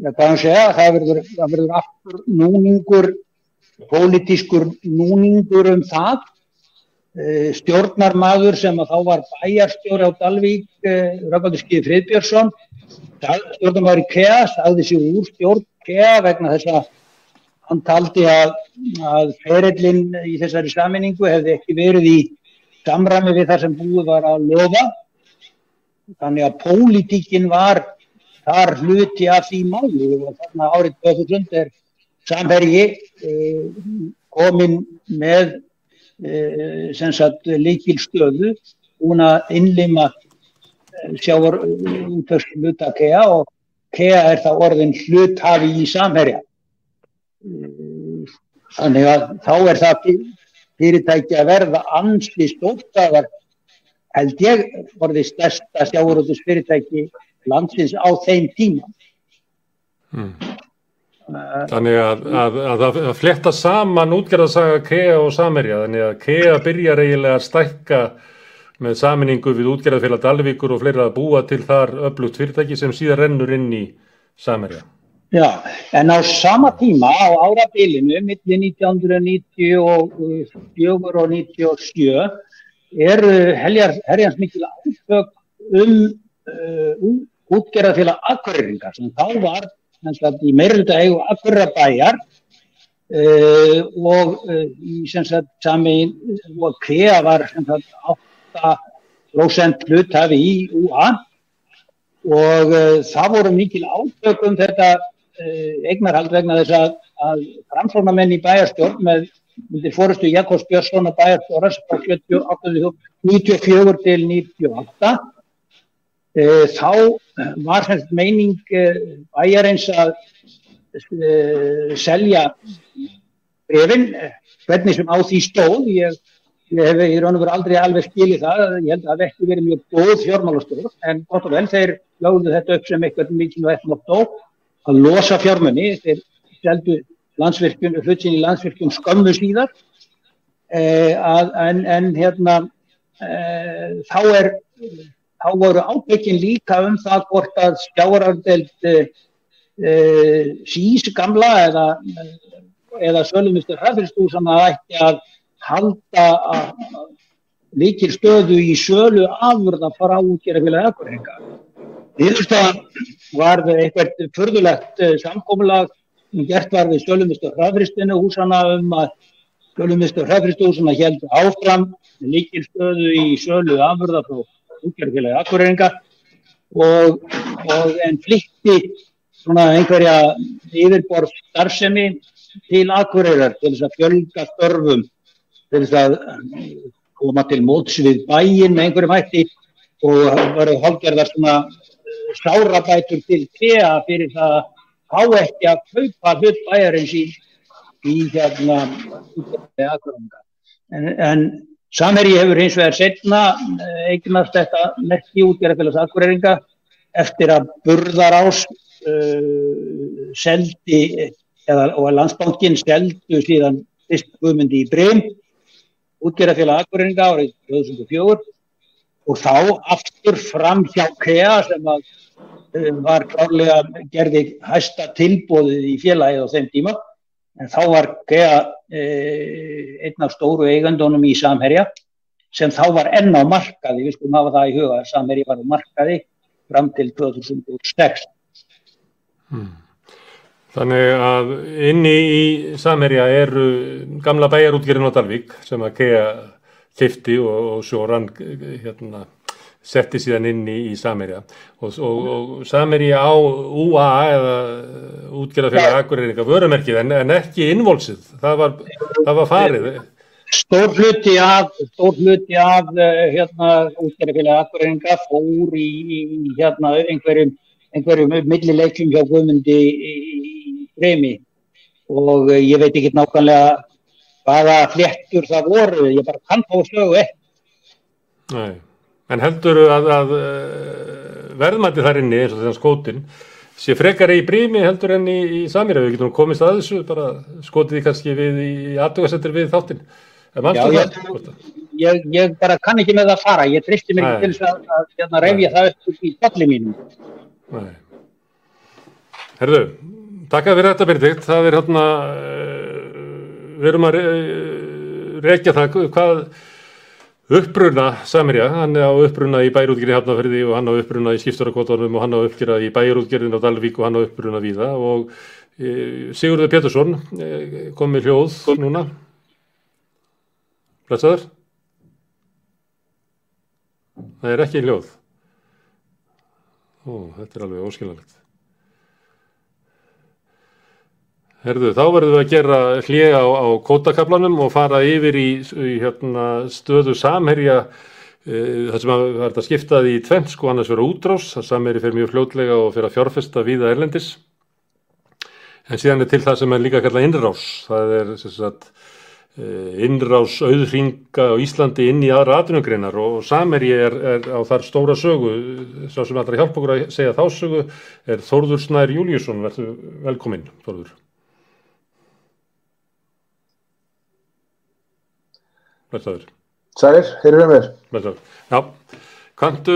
ja, segja, það verður, það verður aftur núningur, pólitískur núningur um það. E, stjórnarmadur sem að þá var bæjarstjóri á Dalvík, e, Röggaldur Skið Friðbjörnsson, stjórnarmadur í KEA, staði sér úr stjórn KEA vegna þess að hann taldi að, að ferillin í þessari saminningu hefði ekki verið í samræmi við það sem búið var að lofa. Þannig að pólitíkin var þar hluti af því máli. Og þannig að árið 2000 er samvergi eh, komin með eh, líkil stöðu hún að innlima sjáur út af hluta KEA og KEA er það orðin hluthafi í samverja eh, þannig að þá er það fyrirtæki að verða ansli stóttaðar held ég voruði stærsta sjáurútus fyrirtæki landsins á þeim tíma. Hmm. Þannig að, að, að, að fletta saman útgerðarsaga KEA og Samerja, þannig að KEA byrjar eiginlega að stækka með saminningu við útgerðarfélag Dalvíkur og fleira að búa til þar öflugt fyrirtæki sem síðan rennur inn í Samerja. Já, en á sama tíma á árabilinu, millir 1994 og 1997, er herjans mikil áfög um uh, útgerðarfélag Akureyringar sem þá var sagt, í meirölda eigu Akureyrbæjar uh, og uh, í sagt sami og KEA var sagt 8% hlutafi í UA og uh, það voru mikil átökum þetta uh, eignarhald vegna þess að, að framfórnamenn í bæjarstjórn með myndir fórustu Jakobs Björnsson að bæjarstjórn frá 94 til 98 e, þá var þetta meining e, bæjarins að e, selja brefin hvernig sem á því stóð. Ég, ég hef í raun og veru aldrei alveg skilið það. Ég held að það vekti verið mjög góð fjármálastóð en gott og vel þeir lögðu þetta upp sem eitthvað mikilvægt motto að losa fjármunni þeir seldu landsvirkjum, hlutin í landsvirkjum skömmu síðar. Eh, að, en, en hérna eh, þá er þá voru ábyggin líka um það hvort að skjáarardelt eh, eh, sís gamla eða, eða sölumistur hraðfyrstúsan að ætti að halda að líkir stöðu í sölu afurða fara útgjara fyrir Íðurstafan var eitthvað förðulegt eh, samkómulag gert var við Stölumistu hraðfristinu húsana um að Stölumistu hraðfristu húsana held áfram líkilstöðu í sölu afurða frá útgjörðfélagi akkureringa og, og en flytti svona einhverja yfirborð starfsemi til akkurirar til þess að fjölga störfum til þess að koma til móts við bæin með einhverjum hætti og varu hálfgerðar svona sárabætur til TEA fyrir það fá ekki að kaupa hlut bæjarins í, í hérna en, en Samherji hefur hins vegar setna eh, eignast þetta nekki útgerðarfélags akkureringa eftir að burðarás uh, seldi eða, og að landsbánkin seldu síðan fyrst guðmundi í Brym útgerðarfélag akkureringa árið 2004 og þá aftur fram hjá KEA sem að Eh, var klárlega gerði hæsta tilbóðið í félagið á þeim tíma. En þá var Gea eh, einn af stóru eigandunum í Samherja sem þá var enn á markaði, við skulum hafa það í huga Samherja var á markaði fram til 2006 hmm. Þannig að inni í Samherja eru gamla bæjarútgerinn á Dalvík sem að Gea kifti og, og sjóran hérna setti síðan inn í, í Samerja og, og, og Samerja á UA eða útgjörðafélag akkurýringa vörumerkið en, en ekki innvolsið, það var, það var farið. Stór hluti af stór hluti af eh, hérna útgjörðafélag akkurýringa fór í, í hérna einhverjum einhverjum millileikum hjá guðmundi í bremi og eh, ég veit ekki nákvæmlega hvaða flettur það voru, ég bara kann á slögu ekki. Nei. En heldur að, að eh, verðmætti þar inni eins og þannig skótin sé frekar í brími heldur enn í, í samir? Ef við getum komist að þessu bara skótið í kannski við í aðtöðasettur við þáttinn. Já, ég, ég, ég bara kann ekki með það að fara, ég tristi mér ekki til að, að, að, að reyfja það upp í dolli mínum. Nei. Herðu, takk fyrir þetta Benedikt, það er hérna, uh, við erum að re reykja það, hvað uppbrunna Samirja, hann á uppbrunna í bæjarútgerði Hafnarferði og hann á uppbrunna í skipstarakotunum og hann á uppgjara í bæjarútgerðin á Dalvík og hann á uppbrunna víða og e, Sigurður Pétursson e, kom með hljóð núna. Blæsaður Það er ekki hljóð. Ó, þetta er alveg óskiljanlegt Herðu, þá verðum við að gera hlið á, á kótakablanum og fara yfir í, í hérna, stöðu samherja e, þar sem að verða skiptaði í tvenn sko annars vera útrás, það samherji fyrir mjög fljótlega og fyrir að fjárfesta viða erlendis. En síðan er til það sem er líka að kalla innrás, það er sagt, e, innrás auðringa á Íslandi inn í aðra atvinnugreinar og samherji er, er á þar stóra sögu, svo sem allra hjálp okkur að segja þá sögu er Þórður Snær Júliusson, verður velkominn Þórður Blessaður. Sælir, erum við. Blessaður. Já, kantu,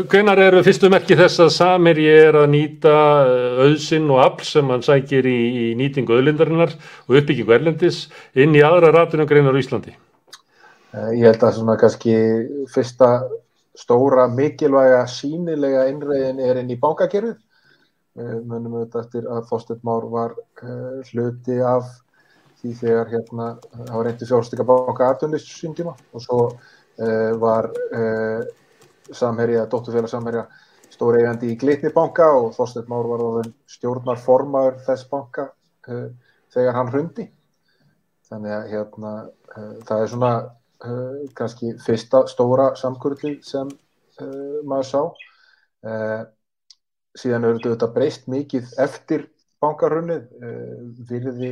hvenar eru fyrstu merki þess að Samir ég er að nýta eh, auðsinn og afl sem hann sækir í, í nýtingu auðlindarinnar og uppbyggingu erlendis inn í aðra ratunum greinar á Íslandi? Eh, ég held að svona kannski fyrsta stóra mikilvæga sínilega innræðin er inn í bankakerfið. Mönum auðvitað eftir að Þorstein Már var hluti af því þegar hérna var reyndi fjárstykka banka aðtunlist sín tíma og svo uh, var uh, samherja, dótturfélag samherja stóri eigandi í Glitni banka og Þorstein Már var stjórnarformaður þess banka þegar hann hrundi. Þannig að hérna það er svona uh, kannski fyrsta stóra samkurli sem uh, maður sá uh, síðan eru þetta breyst mikið eftir bankarunnið virði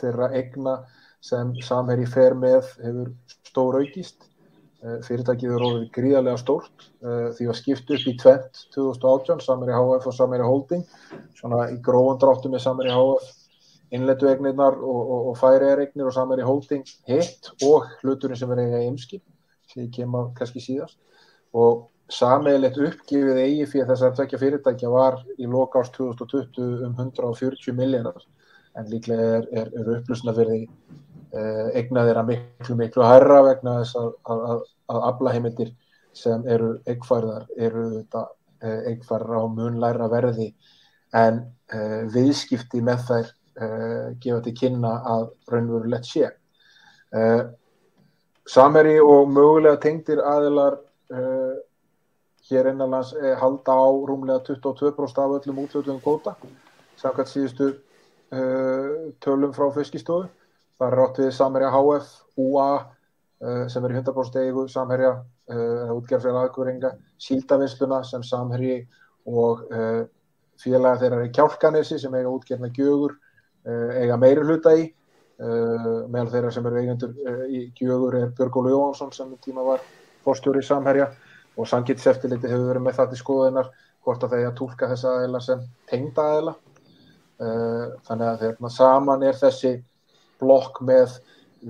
þeirra egna sem samherji fer með hefur stór aukist fyrirtækið eru ofið gríðarlega stórt því að skiptu upp í 20 2018 samherji HF og samherji Holding svona í grófandráttu með samherji HF innletu eignirnar og, og, og færi eignir og saman er í holding hitt og hluturinn sem er í ymskip sem kemur kannski síðast. Og sammeilegt uppgifið eigi fyrir þess að tvekja fyrirtækja var í loka árs 2020 um 140 milljarar en líklega er, er, er upplusnaferði eh, eignaðir að miklu miklu herra vegna þess að, að, að, aflaheimildir sem eru eigfærðar eru þetta eh, eigfærðar á munlæra verði en eh, viðskipti með þær uh, gefa til kynna að raunverulegt sé. Uh, Sameri og mögulega tengdir aðilar uh, hér innanlands halda á rúmlega 22% af öllum útlötuðum kóta samkvæmt síðustu tölum frá fiskistofu. Það er rátt við Sameri HF, UA sem er í 100% eigu, Samherja, útgerðfélag aðgöringa, Síldavinsluna sem Samherji og félaga þeirra í Kjálkanessi sem eiga útgerðna Gjögur Eh, eiga meiri hluta í eh, meðal þeirra sem eru eigendur eh, í Gjögur er Björgólu Jóhansson sem tíma var fórstjóri í Samherja og Sangitseftiliti hefur verið með það til skoðunar hvort að þeir að tólka þessa aðeila sem tengda aðeila þannig að þeirna saman er þessi blokk með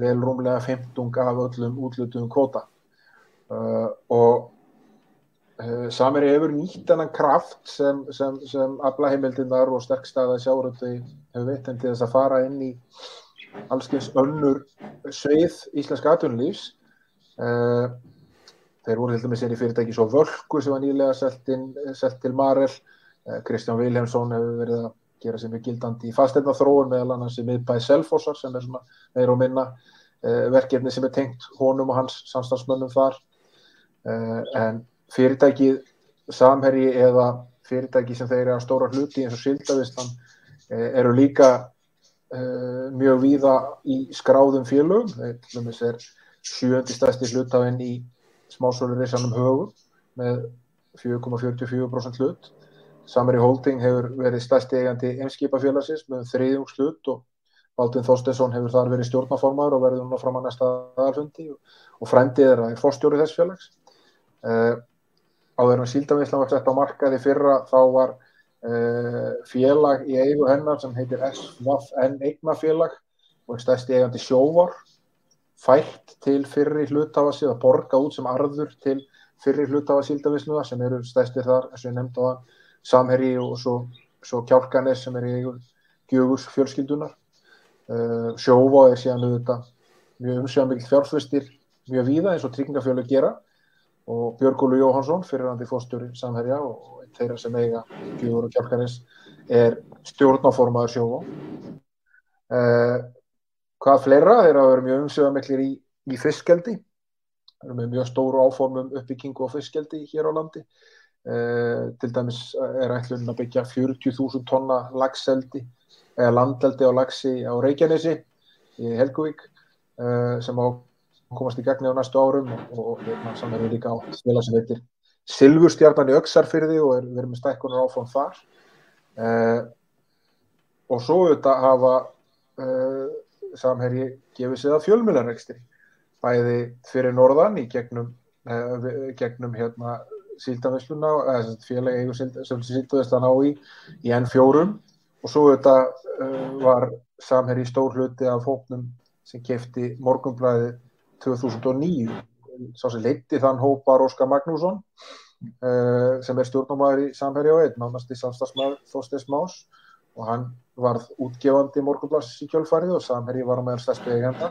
vel rúmlega 15 af öllum útlutum kvota og Uh, Samir hefur nýtt enn kraft sem, sem, sem aflaheimildinnar og sterkstaða sjáuröldu hefur veitt en til þess að fara inn í allskeins önnur sveið íslenska atvinnulífs. Uh, þeir voru til dæmis inn í fyrirtæki svo Völku sem var nýlega selt til Marel. Uh, Kristján Viljámsson hefur verið að gera sem er gildandi í fasteinna þróun meðal annars í miðbæði Selfossar sem er svona meir og minna verkefni sem er tengt honum og hans samstagsmönnum þar. En fyrirtækið samherji eða fyrirtæki sem þeir eru að stóra hluti eins og Sildavistan eh, eru líka uh, mjög víða í skráðum félögum þeir er sjöndi stæsti hlutafinn í smásólurissanum högum með 4,44% hlut Samherji Holding hefur verið stæsti eigandi einskipafélagsins með þriðjungs hlut og Baldvin Þorstesson hefur þar verið stjórnaformaður og verður núna fram að næsta aðalfundi og frendið er að er fórstjóri þess félags. Uh, áður en síldavinslan var sett á markaði fyrra þá var uh, félag í eigu hennar sem heitir SVN eignafélag og er stæsti eigandi sjóvar fætt til fyrri hlutafa síðan borga út sem arður til fyrri hlutafa síldavinsluða sem eru stæstir þar eins og ég nefndi á það Samherji og svo, svo Kjálkanes sem er í Gjögus fjölskyldunar uh, sjóva er síðan auðvitað mjög umsjáðan mikil fjárfæstir mjög víða eins og tryggingafjölu gera. Og Björgólu Jóhansson fyrirandi fórstjóri samherja og þeirra sem eiga Gjúður og Kjálkanis er stjórnáformaður sjófa eh, hvað fleira? Þeir hafa verið mjög umsöðamiklir í, í fiskgeldi þeir eru með mjög stóru áformum uppbyggingu á fiskgeldi hér á landi. eh, til dæmis er ætlun að byggja 40.000 tonna lagseldi eða landeldi á lagsi á Reykjanesi í Helgvík eh, sem á komast í gegni á næstu árum og, hérna saman er líka á spila sem heitir Silvurstjarnan í Öksarfyrði og er verið með stækkunar áfram þar. Uh, og svo auðvitað hafa uh, samherji gefið sig að fjölmjölarrekstri bæði fyrir norðan í gegnum, uh, gegnum hérna síldavisluna eða félagi sem síldavislan á í í N4 og svo auðvitað var samherji stór hluti af hóknum sem kefti morgunblæði 2009 sá sem leiti þann hópar Óskar Magnússon uh, sem er stjórnumæður í Samherja og einn nánast í samstagsmaður Þorsteins Más. Og hann varð útgefandi morgunblass í kjölfarið og Samherji var á meðan stærstu eigenda.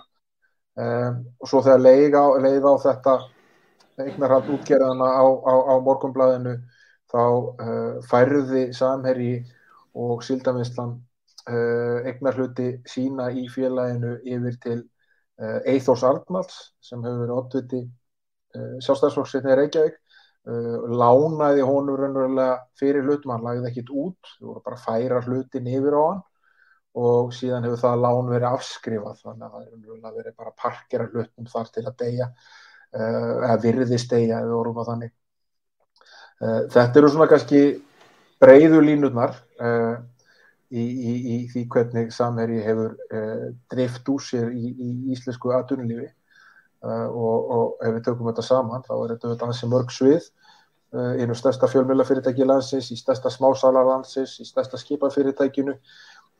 Um, og svo þegar leið á, leið á þetta eignarhald útgerðana á, á, á morgunblæðinu þá uh, færði samherji og síldaminslan uh, eignarhluti sína í félaginu yfir til uh, Eithors Arnalds sem hefur verið oddviti uh, sjálfstæðsflokksveitni Reykjavík. Lánaði honum raunverulega fyrir hlutum, hann lagði ekkit út þú voru bara að færa hlutin yfir á hann. Og síðan hefur það lán verið afskrifað þannig að það er raunverulega verið bara parkera hlutum þar til að deyja eða virðist deyja ef við vorum á þannig. Uh, þetta eru svona kannski breyðu línurnar uh, í, í, í því hvernig samherji hefur drift úr sér í, í íslensku aðtunulífi uh, og, og ef við tökum þetta saman þá er þetta ansi mörg svið. Einu stærsta fjölmjölafyrirtæki landsins, í stærsta smásalar landsins, í stærsta skipafyrirtækinu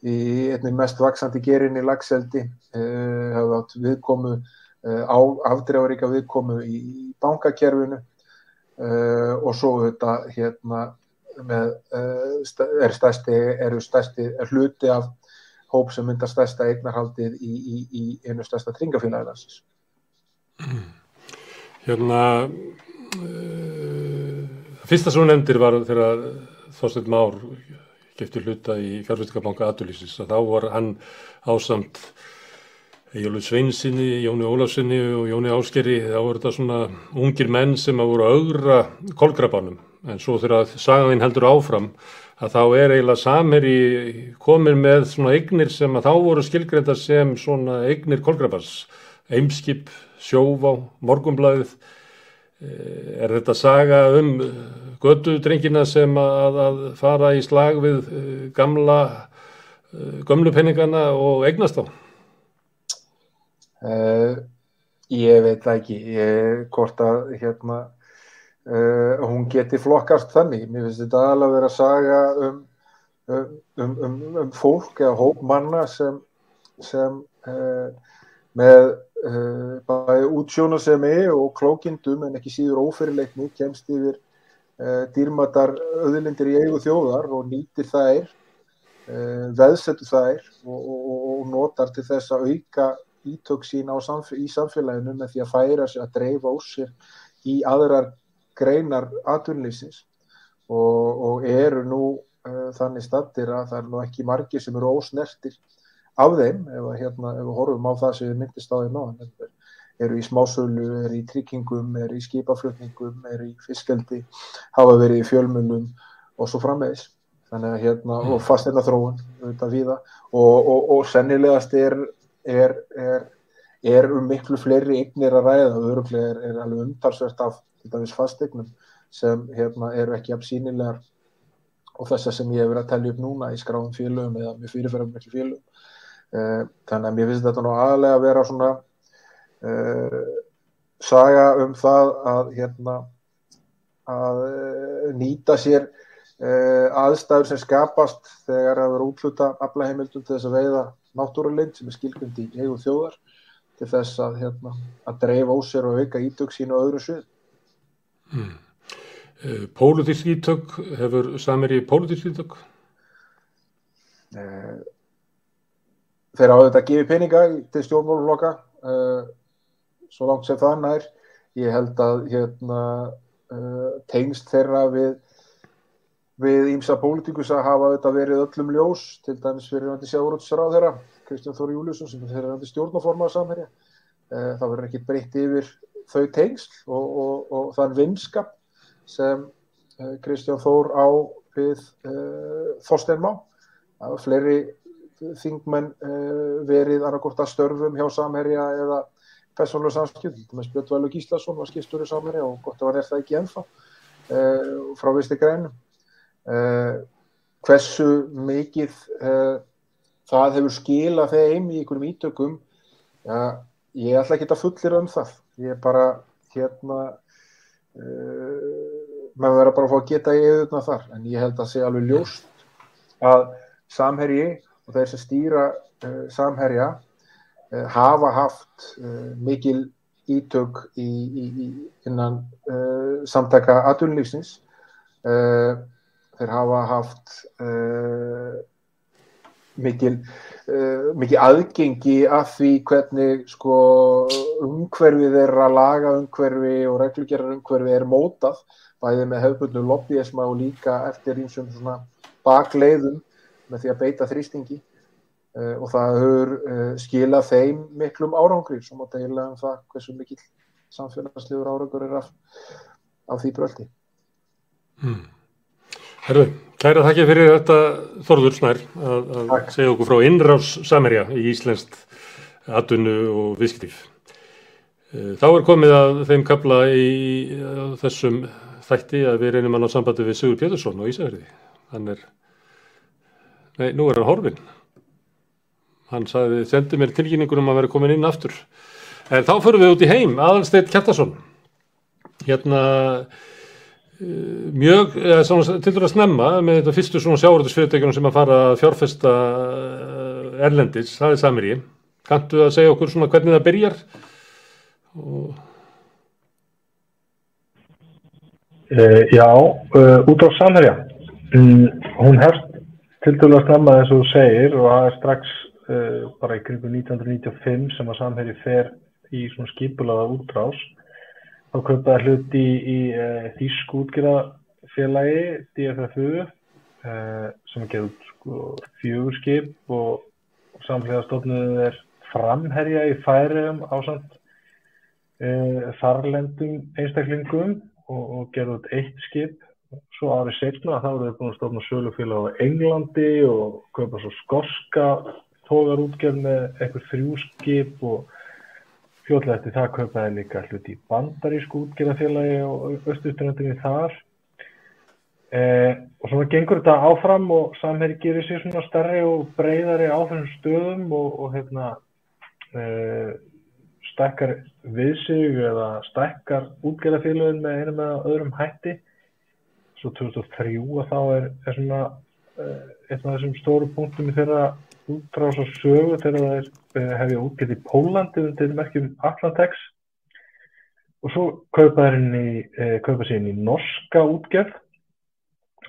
í einnig mest vaksandi gerinni lagseldi hafði átt viðkomu á afdreifaríka viðkomu í bankakerfinu uh, og svo þetta hérna með er stærsti, eru stærsti er hluti af hóp sem myndar stærsta eignarhaldið í, í, í einu stærsta tringafélagalansins. Hérna, uh, fyrsta svo nefndir var þegar Þorstein Már gefti hluta í fjárfæstingabanka Adolísins að þá var hann ásamt Jólu Sveinsinni, Jóni Ólafsinni og Jóni Áskeri, þá voru þetta svona ungir menn sem að voru augra kolgrabanum, en svo þegar sagaðinn heldur áfram að þá er eiginlega samherri komin með svona eignir sem að þá voru skilgreinda sem svona eignir kolgrabans, eimskip, sjófá, morgumblæðið, er þetta saga um gödudrengina sem að, að fara í slag við gamla, gömlu penningana og eignast á? Uh, ég veit það ekki, ég, hvort að hérna, uh, hún geti flokkast þannig. Mér finnst þetta alveg að vera að saga um, um, um, um fólk eða hóp manna sem, sem uh, með bæði útsjónasemi og klókindum en ekki síður ófyrirleikni kemst yfir dýrmatar öðlindir í eigu þjóðar og nýtir þær, veðsetur þær og, og, og notar til þess að auka ítök sín samf í samfélaginu með því að færa sig að dreifa úr sér í aðrar greinar atvinnlýsins og, og eru nú uh, þannig stattir að það er nú ekki margir sem eru ósnertir af þeim ef, hérna, ef við horfum á það sem við myndist á þeim náðan eru í smásölu, eru í tryggingum, eru í skipaflutningum, eru í fiskeldi, hafa verið í fjölmunum og svo framvegis. Þannig að hérna, og fasteina þróun og, og, og sennilegast er er, er, er um miklu fleiri eignir að ræða og öruglega er, er alveg umtalsvert af fasteignum sem hérna, eru ekki apsýnilegar og þessar sem ég hef verið að tellja upp núna í skráðum félögum eða með fyrirferðum miklu félögum. Uh, þannig að mér finnst þetta nú aðlega að vera svona uh, saga um það að hérna að uh, nýta sér aðstæður sem skapast þegar það verður útluta aflaheimildum til þess að veiða náttúrulind sem er skilgjönd í eigum þjóðar til þess að, hérna, að dreifa á sér og auka ítök sín og öðru svið. Hmm. Pólitísk ítök, hefur samir í pólitísk ítök? Eh, þeir á þetta að gefa peninga til stjórnmálufloka eh, svo langt sem það nær. Ég held að hérna, eh, tengst þeirra við við ímsa pólitíkus að hafa þetta verið öllum ljós, til dæmis fyrir nætti sjáuröldsráð þeirra, Kristján Þóri Júliusson sem þeirra nætti stjórnaformað samherja. Eh, það verður ekki breytt yfir þau tengsl og, og, og þann vinskap sem eh, Kristján Þór á við eh, Þorstein Má. Var fleiri þingmenn verið annarkort að störfum hjá samherja eða persónulega samskjöld, með Spjöldvælu Gíslason var skipstur í samherja og gott að var er það ekki ennþá frá visti grænum hversu mikið uh, það hefur skilað þeim í einhverjum ítökum. Ja, ég ætla ekki að fullir um það. Ég er bara hérna uh, maður verður bara að fá að geta í auðvitað þar. En ég held að sé alveg ljóst að samherji og þeir sem stýra samherja hafa haft mikil ítök í, í, í innan samtaka aðunlýfsins og þeir hafa haft uh, mikil, uh, mikil aðgengi af því hvernig sko, umhverfið er að laga umhverfi og reglugjörðar umhverfi er mótað bæði með hefðbundum lobbyisma og líka eftir einsum svona bakleiðum með því að beita þrýstingi uh, og það hefur uh, skilað þeim miklum árangri sem að heila um það hversu mikil samfélagslegur árangur er af, af því bröldi. Hmm. Herðu, kæra þakki fyrir þetta Þorður Snær að, að segja okkur frá innrás Samerja í Íslenskt atvinnu og visskiptíf. Þá er komið að þeim kabla í þessum þætti að við reynum að ná sambandi við Sigur Pétursson og Ísafjörði. Hann er, nei, nú er hann horfinn. Hann sagði, sendi mér tilkynningur um að vera komin inn aftur. En þá förum við út í heim, Aðalsteit Kjartason. Hérna, mjög, til dæru að snemma með þetta fyrstu svona sjávarðursfyrirtækjunum sem að fara að fjárfesta erlendis, það er Samiri kanntu að segja okkur svona hvernig það byrjar? Og... uh, Já uh, út á Samherja. Um, hún hefst til dæru að snemma eins og þú segir og það er strax uh, bara í kringu 1995 sem að Samherji fer í svona skipulaða útrás þá köpaði hluti í, í uh, Þísk útgjörðafélagi DFFU uh, sem er gefið sko, fjögurskip og, og samfélaga stofnuðið er framherja í færiðum ásand uh, þarlendum einstaklingum og, og gerði út eitt skip. Svo árið setna þá eru þau búin að stofna sölufélag á Englandi og köpa svo skorska tógarútgerð með eitthvað þrjúskip og Fljóðlega eftir það kaupaði líka hluti í bandarísku útgerðafélagi og östuströndinni þar. Eh, og svona gengur þetta áfram og samherri gerir sér svona stærri og breyðari á þessum stöðum og, og hérna, eh, stekkar við sig eða stekkar útgerðafélagin með einum eða öðrum hætti. Svo 2003 að þá er, er svona eh, einn af þessum stóru punktum í þeirra útrás og sögu þegar það uh, hefja útgett í Pólandi undir merkjum Atlantex. Og svo kaupa þeir inn í uh, kaupa sér inn í norska útgerð.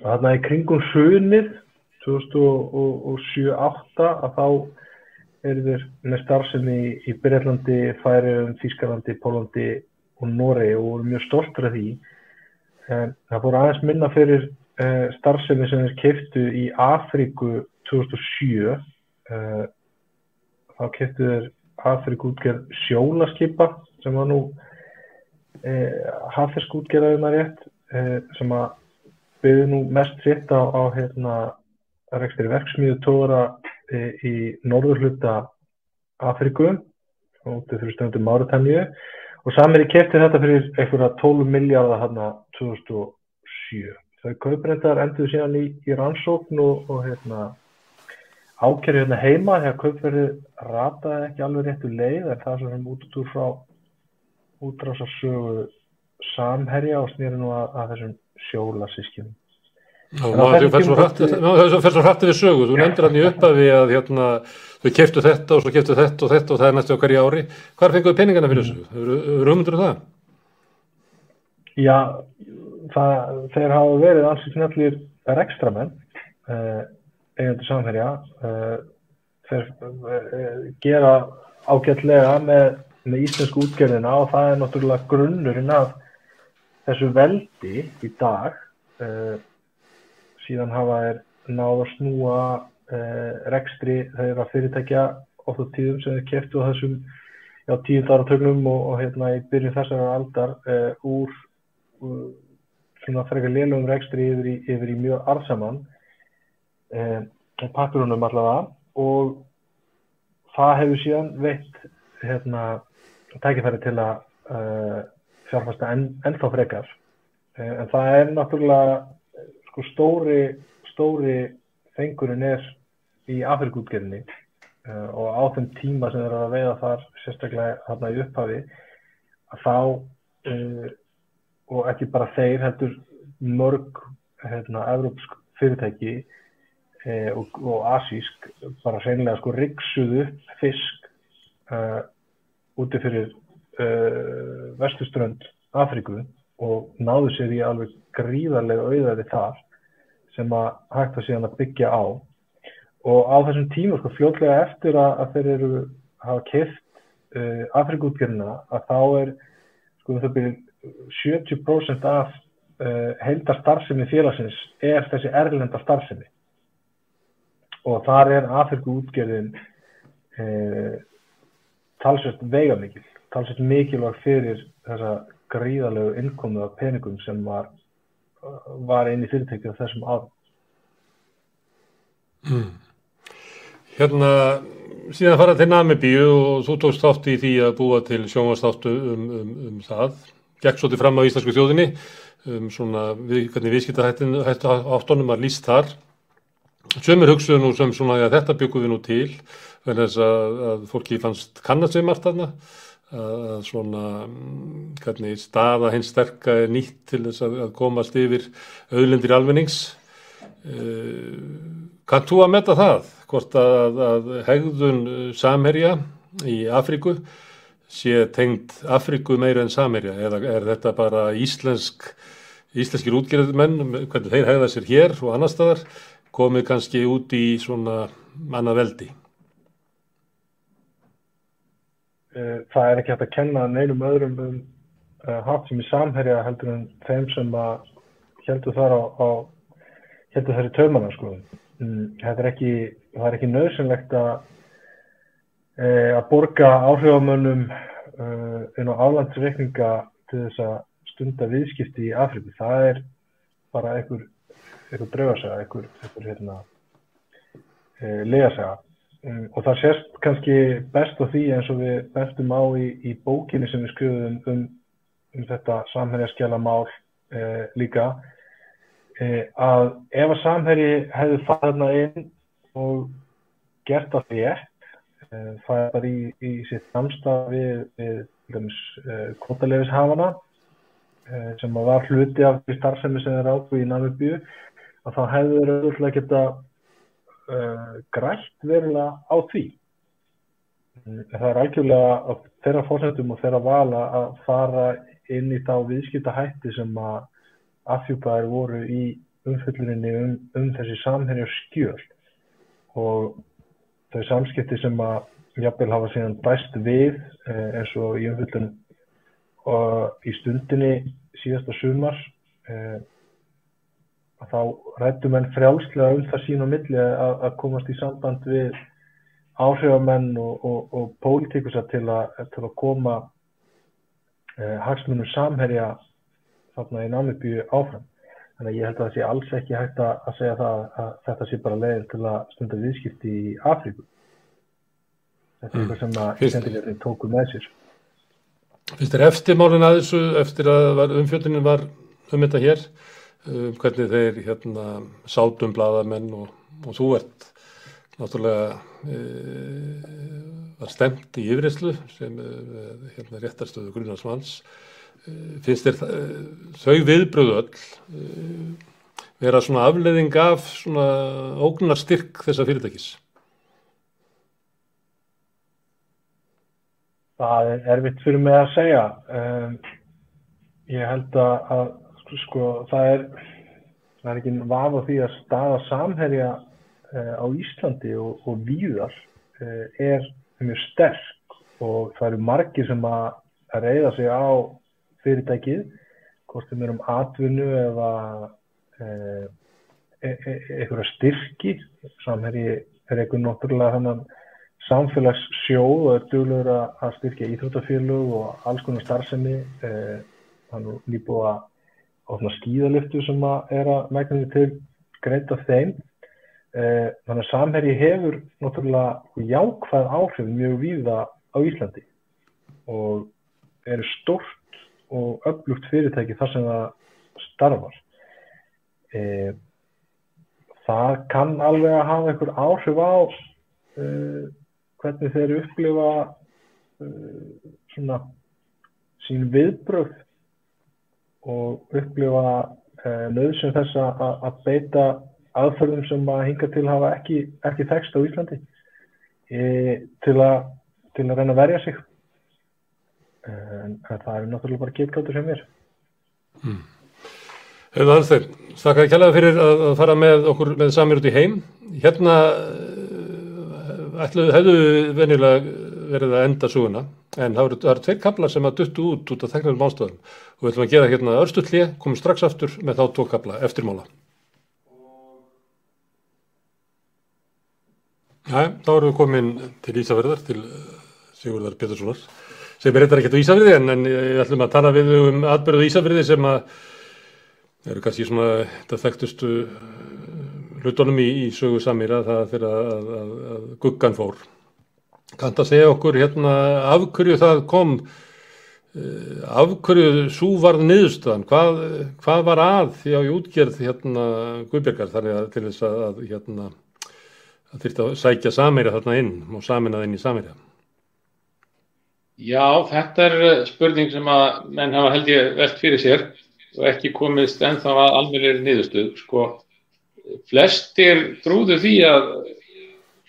Og þarna í kringum hrunið 2007-08 að þá eru þeir með starfsemi í, í Breitlandi, Færiðum, Þískalandi, Pólandi og Noregi og voru mjög stoltur af því. En það fór aðeins minna fyrir uh, starfsemi sem þeir keiftu í Afríku 2007 uh, þá keftu þeir hafðfyrir útgerð sjólaskipa sem var nú uh, hafðfyrsk útgerðaðum að rétt uh, sem að byggði nú mest fritt á, á hérna, verksmiðu tóra í norður hluta Afriku út fyrir stundum Máritanju og samir í kefti þetta fyrir einhverja 12 miljardar hérna 2007 þau kauprendar endur síðan í, í rannsókn og, og hérna ákerri hérna heima þegar kaupverði rataði ekki alveg réttu leið en það sem út úr frá útrásarsögu samherja og snýri nú að, að þessum sjólasískjum Það fer svo hrætti við sögu þú nefndir hann í upphafi að hérna, þau keftu þetta og svo keftu þetta og þetta og það er næstu á hverju ári hvar fenguðu peningana fyrir þessu? Eru umundur um það? Já það, þeir hafa verið alls í snallir rekstramenn eh, eigendur samherja uh, þeir uh, gera ágætlega með, með íslensku útgerðina og það er náttúrulega grunnurinn af þessu veldi í dag uh, síðan hafa þeir náð að snúa rekstri þeirra fyrirtækja ofta tíðum sem þeir kæftu á þessum já, tíu daratögnum og, og hérna í byrjun þessar aldar úr svona frekar lélugum rekstri yfir í, yfir í mjög arðsamann eh, papirunum allavega og það hefur síðan veitt hérna, tækifæri til að uh, fjárfasta enn, ennþá frekar. Uh, en það er náttúrulega sko, stóri, stóri fengurinn er í Afrikútgerðinni uh, og á þeim tíma sem þeir eru að veiða þar sérstaklega þarna í upphafi að þá og ekki bara þeir heldur mörg hérna, evrópsk fyrirtæki e, og, og asísk bara hreinlega sko ryggsuðu fisk uh, úti fyrir uh, vestuströnd Afríku og náðu sér í alveg gríðarlega auðaði þar sem að hægt að síðan að byggja á. Og á þessum tíma sko fljótlega eftir að, að þeir eru hafa kipt uh, Afrikútgjörna að þá er sko það byrjum 70% af uh, heildar starfsemi félagsins er þessi erlenda starfsemi og þar er Afrikútgjörðin uh, talsveit veigamikil, talsveit mikilvæg fyrir þessa gríðalegu innkomu af peningum sem var, var inn í fyrirtækið þessum árum. Mm. Hérna, síðan fara til Namibíu og þú tókst þátt í því að búa til sjónvastáttu um, um, um það. Gekk svolítið fram á Íslandsku þjóðinni, um svona við, hvernig viðskiptahættu áttunum var líst þar. Sömur hugsuðu nú sem svona að þetta byggum við nú til, þannig að, að fólki fannst kannast við margt þarna, að svona hvernig staða hins sterka er nýtt til þess að, að komast yfir auðlendir almennings. Kannt þú að metta það? hvort að, að hegðun samherja í Afríku sé tengd Afríku meira en samherja eða er þetta bara íslensk íslenskir útgerðumenn, hvernig þeir hegða sér hér og annar staðar komið kannski út í svona manna veldi? Það er ekki hægt að kenna neinum öðrum um uh, hatt sem í samherja heldur en þeim sem að heldur þar á, á heldur þar í töfmanna sko. Þetta er ekki það er ekki nöðsynlegt að, e, að borga áhrifamönnum e, inn á álandsreikninga til þess að stunda viðskipti í Afriku. Það er bara einhver, einhver draugasaga, einhver, einhver hérna, e, legasaga. Um, og það sést kannski best á því eins og við bestum á í, í bókinni sem við skrifum um, um þetta samhengjaskjala mál e, líka e, að ef að samherji hefði farna inn og gert það rétt, fæðar í, í sitt samstað við, við kvotaleifishafana sem var hluti af því starfsemi sem er ákveð í Namibíu, að þá hefur þeir auðvitað geta uh, grætt verulega á því. Það er algjörlega þeirra fórsendum og þeirra vala að fara inn í þá viðskipta hætti sem að afhjúpaðir voru í umfyllurinni um, um þessi samhengjur skjöl og þau samskipti sem að jafnvel hafa síðan bæst við eins og í umfyllun og í stundinni síðasta sumar þá rættum enn frjálslega um það sín og milli að, að komast í samband við áhrifamenn og, og, og pólitikusa til, til að koma eh, hagsmunum samherja þarna í námibíu áfram. Þannig að ég held að það sé alls ekki hægt að segja það að þetta sé bara leiðin til að stunda viðskipti í Afríku. Þetta er eitthvað sem að Íslandingarnir tóku með sér. Finnst þér eftirmálin að þessu, eftir að umfjöldinin var um þetta hér, um, hvernig þeir hérna, sátum bladamenn og, og þú ert náttúrulega e, var stemt í yfirreyslu sem e, hérna, réttarstöðu Grunarsmanns finnst þér þau viðbröðu öll vera svona afleðing af svona ógnarstyrk þessa fyrirtækis? Það er erfitt fyrir mig að segja. Um, ég held að sko, það er, það er ekki vaf á því að staða samherja uh, á Íslandi og, og víðar uh, er mjög sterk og það eru margir sem að reyða sig á fyrirtækið, hvort þeim er um atvinnu eða e, e, e, einhverja styrki, samherji er einhvern náttúrulega þannig samfélagssjóð og er duglegur að styrkja íþróttafélug og alls konar starfsemi, þannig nýbúið að opna skíðaliftu sem að er að megnum til greita þeim. Þannig að samherji hefur náttúrulega jákvæð áhrif mjög víða á Íslandi og eru stort og öflugt fyrirtæki þar sem það starfar. E, það kann alveg að hafa einhver áhrif á e, hvernig þeir upplifa svona sín viðbröð og upplifa nöðsum þess að beita aðferðum sem að hinga til hafa ekki, ekki þekst á Íslandi til að, til að reyna að verja sig. En það er náttúrulega bara getgáttur sem er hmm. Alls þeir Þakka kjallaði fyrir að fara með okkur með samir út í heim. Hérna ætluðu, hefðu venjulega verið að enda suguna en það eru, eru tveir kablar sem að duttu út út af þeknum ástöðum og við ætlum að gera hérna örstutlið, komum strax aftur með þá tvo kabla eftirmála. Já, þá erum við komin til Ísafjörðar, til eh, Sigurðar Péturssonar, sem er reyndar ekkert á Ísafjörði en, en ég ætlum að tala við um atbyrðu Ísafjörði sem að eru kannski svona þetta þekktustu eh, hlutunum í, í sögu samýra það fyrir að, að, að, að guggan fór. Kant að segja okkur hérna af hverju það kom, uh, af hverju svo varð niðurstöðan, hvað, hvað var að því á í útgerð hérna Guðbjörgar þannig að til þess að hérna það þurfti að sækja samýra þarna inn og saminað inn í samýra. Já, þetta er eh, spurning sem að menn hafa held ég velt fyrir sér og ekki komist ennþá að alveg niðurstuð. Sko, flestir trúðu því að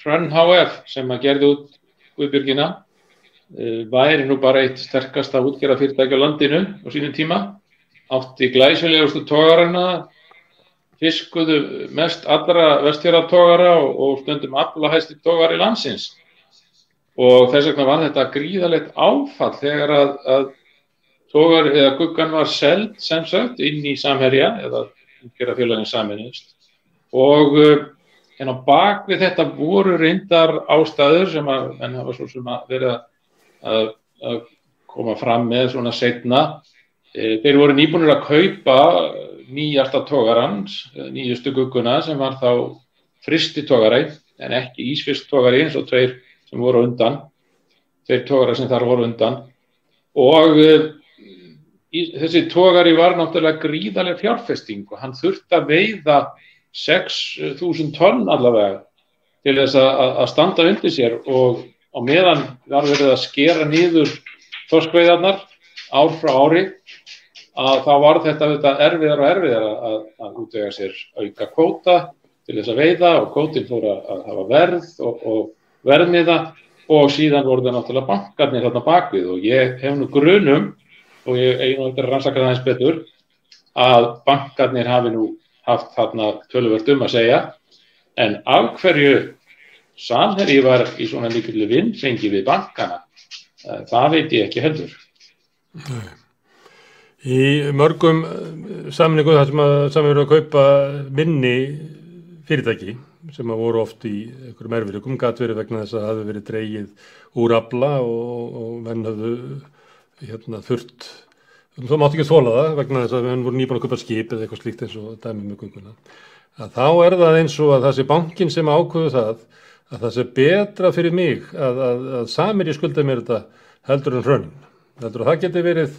Hrönn HF sem að gerði út Guðbjörgina eh, væri nú bara eitt sterkasta útgerða fyrirtæki á landinu á sínum tíma. Átti glæsilegustu tógarana fiskuðu mest allra vestfjörðartógara og, stundum aflahæsti tógar í landsins. Og þess vegna var þetta gríðalegt áfall þegar að, að tógar eða guggan var seld sem sagt inn í samherja eða umgjörða félagin saminist og en á bakvið þetta voru reyndar ástæður sem að menn hafa svo sem að vera að, að koma fram með svona setna e, þeir voru nýbúinir að kaupa nýjasta tógarans, nýjustu gugguna sem var þá fristi tógari en ekki ísfyrst tógari eins og tveir sem voru undan tveir tógari sem þar voru undan. Og e, þessi tógari var náttúrulega gríðarlega fjárfesting og hann þurfti að veiða 6.000 tonn allavega til þess að, standa undir sér og á meðan var verið að skera nýður þorskveiðarnar ár frá ári að þá var þetta, þetta erfiðar og erfiðar að, að útvega sér auka kvóta til þess að veiða og kvótin fór að, að hafa verð og, og verðmiða og síðan voru það náttúrulega bankarnir þarna bakvið og ég hef nú grunum og ég er rannsakað aðeins betur að bankarnir hafi nú haft þarna töluvert um að segja. En af hverju samherji var í svona líkillu vinnfengi við bankana? Það veit ég ekki heldur. Nei. Í mörgum samningu þar sem að saman verið að kaupa minni fyrirtæki sem að voru oft í einhverjum erfiðleikum gæti verið vegna þess að það hefði verið dreigið úr abla og, og menn hafðu hérna, þurft þá mátti ekki þóla það vegna þess að menn voru nýbúin að köpa skip eða eitthvað slíkt eins og dæmi með gunguna að þá er það eins og að það sé bankin sem ákvöðu það að það sé betra fyrir mig að, að, að samir ég skulda mér þetta heldur en hrönn heldur að það geti verið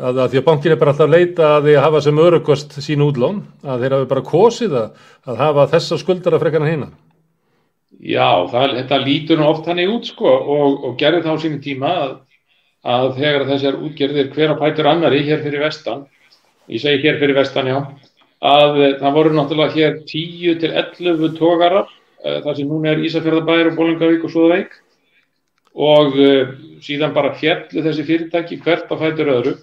að, að því að bankin er bara alltaf að leita að því að hafa sem örugost sín útlón að þeir hafi bara kosið að, hafa þessa skuldara frekana hérna Já, það, þetta lítur oft hannig út sko og, og gerði þá sínum tíma að, að þegar þessar útgerðir hver að pætur annari hér fyrir vestan ég segi hér fyrir vestan já að það voru náttúrulega hér 10 til 11 tógarar þar sem núna er Ísafjörðabæður og Bólingavík og Súðavík. Og uh, síðan bara fjallu þessi fyrirtæki hvert á fætur öðru.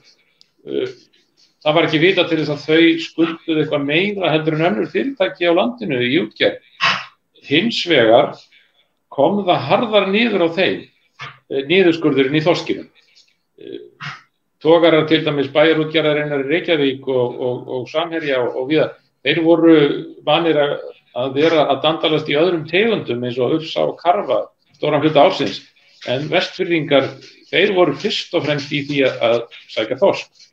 Það var ekki vita til þess að þau skulduð eitthvað meira heldur en önnur fyrirtæki á landinu í útgerð. Hins vegar kom það harðar nýður á þeim nýðurskurðurinn í þorskinum tókarar til dæmis bæjarútgerðarinnar í Reykjavík og, og, og Samherja og, og viðar, þeir voru vanir að, að vera að dandalast í öðrum tegundum eins og uppsá og karfa stóran hluta ársins en vestfyrringar, þeir voru fyrst og fremst í því að, að sækja þorsk.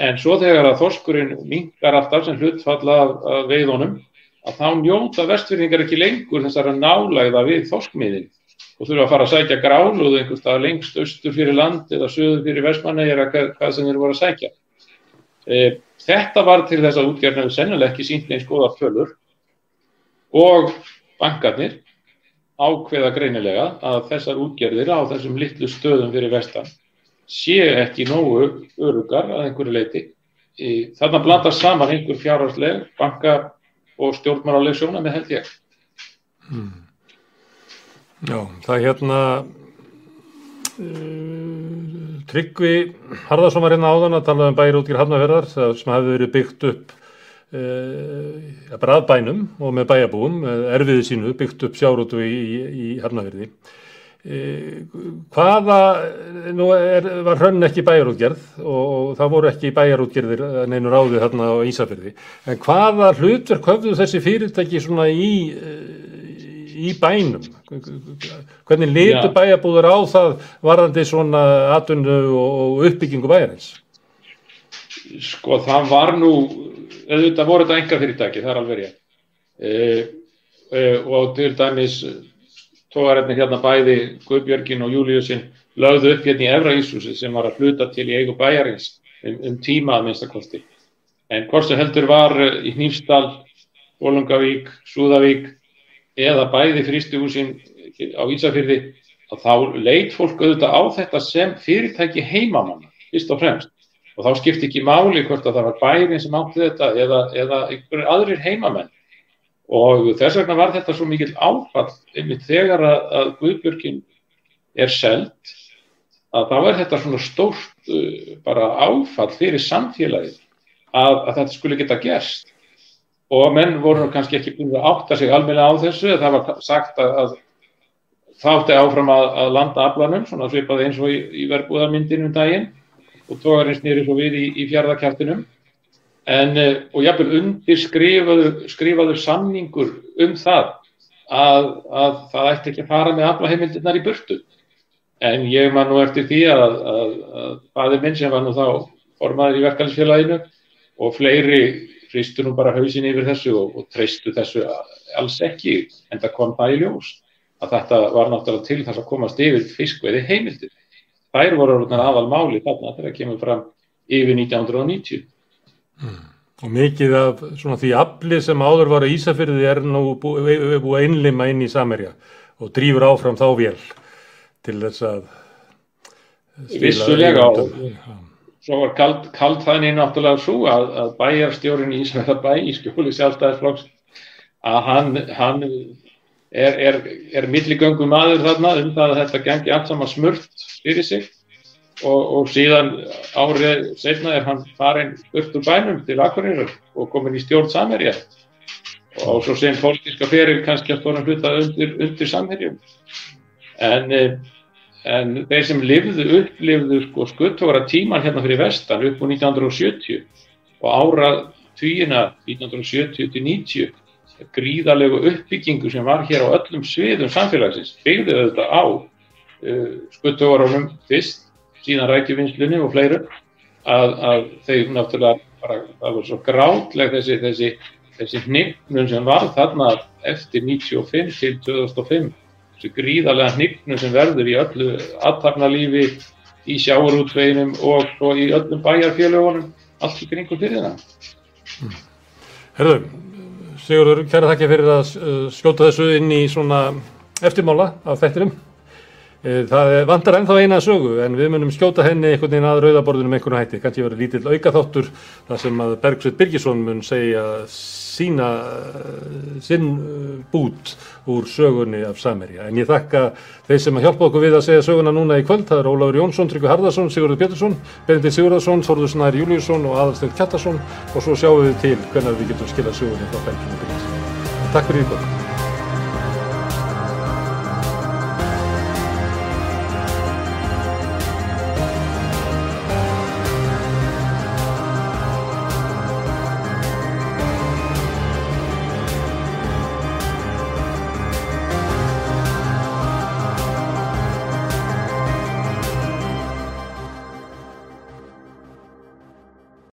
En svo þegar að þorskurinn mingar alltaf sem hlutfalla af, af veiðunum, að þá njóta vestfyrringar ekki lengur þessara nálægða við þorskmiðin og þurfa að fara að sækja gráluð einhvers stað lengst austur fyrir land eða söður fyrir vestmanni eða hvað, hvað sem þeir voru að sækja. E, þetta var til þess að útgerðinu sennileg ekki sínt eins goða fölur og bankarnir ákveða greinilega að þessar útgerðir á þessum litlu stöðum fyrir vestan séu ekki nógu örugar að einhverju leiti. Þarna blandast saman einhver fjárhagsleg, banka og stjórnmáraleg sjóna með held ég. Hmm. Já, það er hérna uh, Tryggvi Harðarsson var hérna áðan að tala um bæri útgjör hafnaferðar sem hefði verið byggt upp uh, bara að bænum og með bæjabúum, erfiði sínu, byggt upp sjárútu í, í, í Hafnafjörði. Uh, hvaða, nú er, var hrönn ekki bæjarútgerð og, og það voru ekki bæjarútgerðir neinu ráði þarna á Ísafjörði, en hvaða hlutverk höfðu þessi fyrirtæki svona í, í bænum? Hvernig litur bæjabúður á það varðandi svona atvinnu og uppbyggingu bæjarins? Sko það var nú, auðvitað voru þetta enga fyrirtæki, það er alveg rétt. E, e, og til dæmis tógarefni hérna bæði Guðbjörgin og Júliussin lögðu upp hérna í Efraísúsi sem var að hluta til í eigu bæjarins um, um tíma að minnstakosti. En hvort sem heldur var í Hnífsdal, Volungavík, Súðavík eða bæði frístuhúsin á Ísafyrði að þá leit fólk auðvitað á þetta sem fyrirtæki heimamann, fyrst og fremst. Og þá skipti ekki máli hvort að það var bærin sem átti þetta eða, eða einhverjir aðrir heimamenn. Og þess vegna var þetta svo mikil áfall einmitt þegar að, að Guðbjörgin er seld að þá er þetta svona stórt uh, bara áfall fyrir samfélagið að, að þetta skulle geta gerst. Og menn voru kannski ekki búin að átta sig almenna á þessu, það var sagt að, að þátti áfram að, að landa aflanum, svona svipaði eins og í, í verbúðarmyndinu um daginn og tógarinn snýri svo við í, í fjárðarkjaftinum en og jáfnvel undir skrifaðu, skrifaðu samningur um það að, að það ætti ekki að fara með aflaheimildirnar í burtu. En ég man nú eftir því að, fadir minn sem var nú þá formaður í verkefælisfélaginu og fleiri hristu nú bara hausin yfir þessu og, og treystu þessu alls ekki en það kom það í ljós að þetta var náttúrulega til þess að komast yfir fiskveiði heimildir þær voru aðal máli þarna þegar kemur fram yfir 1990. Mm. Og mikið af svona því afli sem áður var að Ísafyrði er nú búið bú að innlima inn í Samerja og drýfur áfram þá vel til þess að Vissulega og svo var kald, kald þannig náttúrulega svo að, að bæjarstjórin í Ísafjörðabæ í skjóli sjálfstæðisflokks að hann, hann er, er, er milligöngum aður þarna um það að þetta gengi allt saman smurt fyrir sig. Og, og síðan árið setna er hann farin upp úr bænum til Akureyrar og komin í stjórn Samherja. Og svo sem pólitíska feril kannski að stóna hluta undir, undir Samherjum. En, en þeir sem lifðu upplifðu sko skuttóra tíman hérna fyrir vestan upp á 1970 og ára tvíina 1970-90 gríðalegu uppbyggingu sem var hér á öllum sviðum samfélagsins byggði auðvitað á uh, skuttuvarunum fyrst, síðan rækjuvinnslunni og fleiru að, að þeir náttúrulega bara, það var svo grátleg þessi, þessi, þessi hnignun sem var þarna eftir 95 til 2005 þessi gríðalega hnignun sem verður í öllu aðtarnalífi í sjáurútveginum og svo í öllum bæjarfélagunum allt í kringum fyrir það Herðu, Sigurður, kæra þakki fyrir að skjóta þessu inn í svona eftirmála af þettinum. Það vantar ennþá eina sögu en við munum skjóta henni einhvern veginn að rauðaborðunum einhvern hætti. Kanski verið lítill aukaþáttur þar sem að Bergsveit Birgisson mun segja sína sinn bút úr sögunni af Samerja. En ég þakka þeir sem að hjálpa okkur við að segja söguna núna í kvöld. Það er Ólafur Jónsson, Tryggvi Harðarsson, Sigurður Pétursson, Benedikt Sigurðarsson, Þorður Snær Júliusson og Aðalsteinn Kjattarsson og svo sjáum við til hvernig við getum skilað sögunni frá Bergsveit Birgisson. Takk fyrir í kvöld.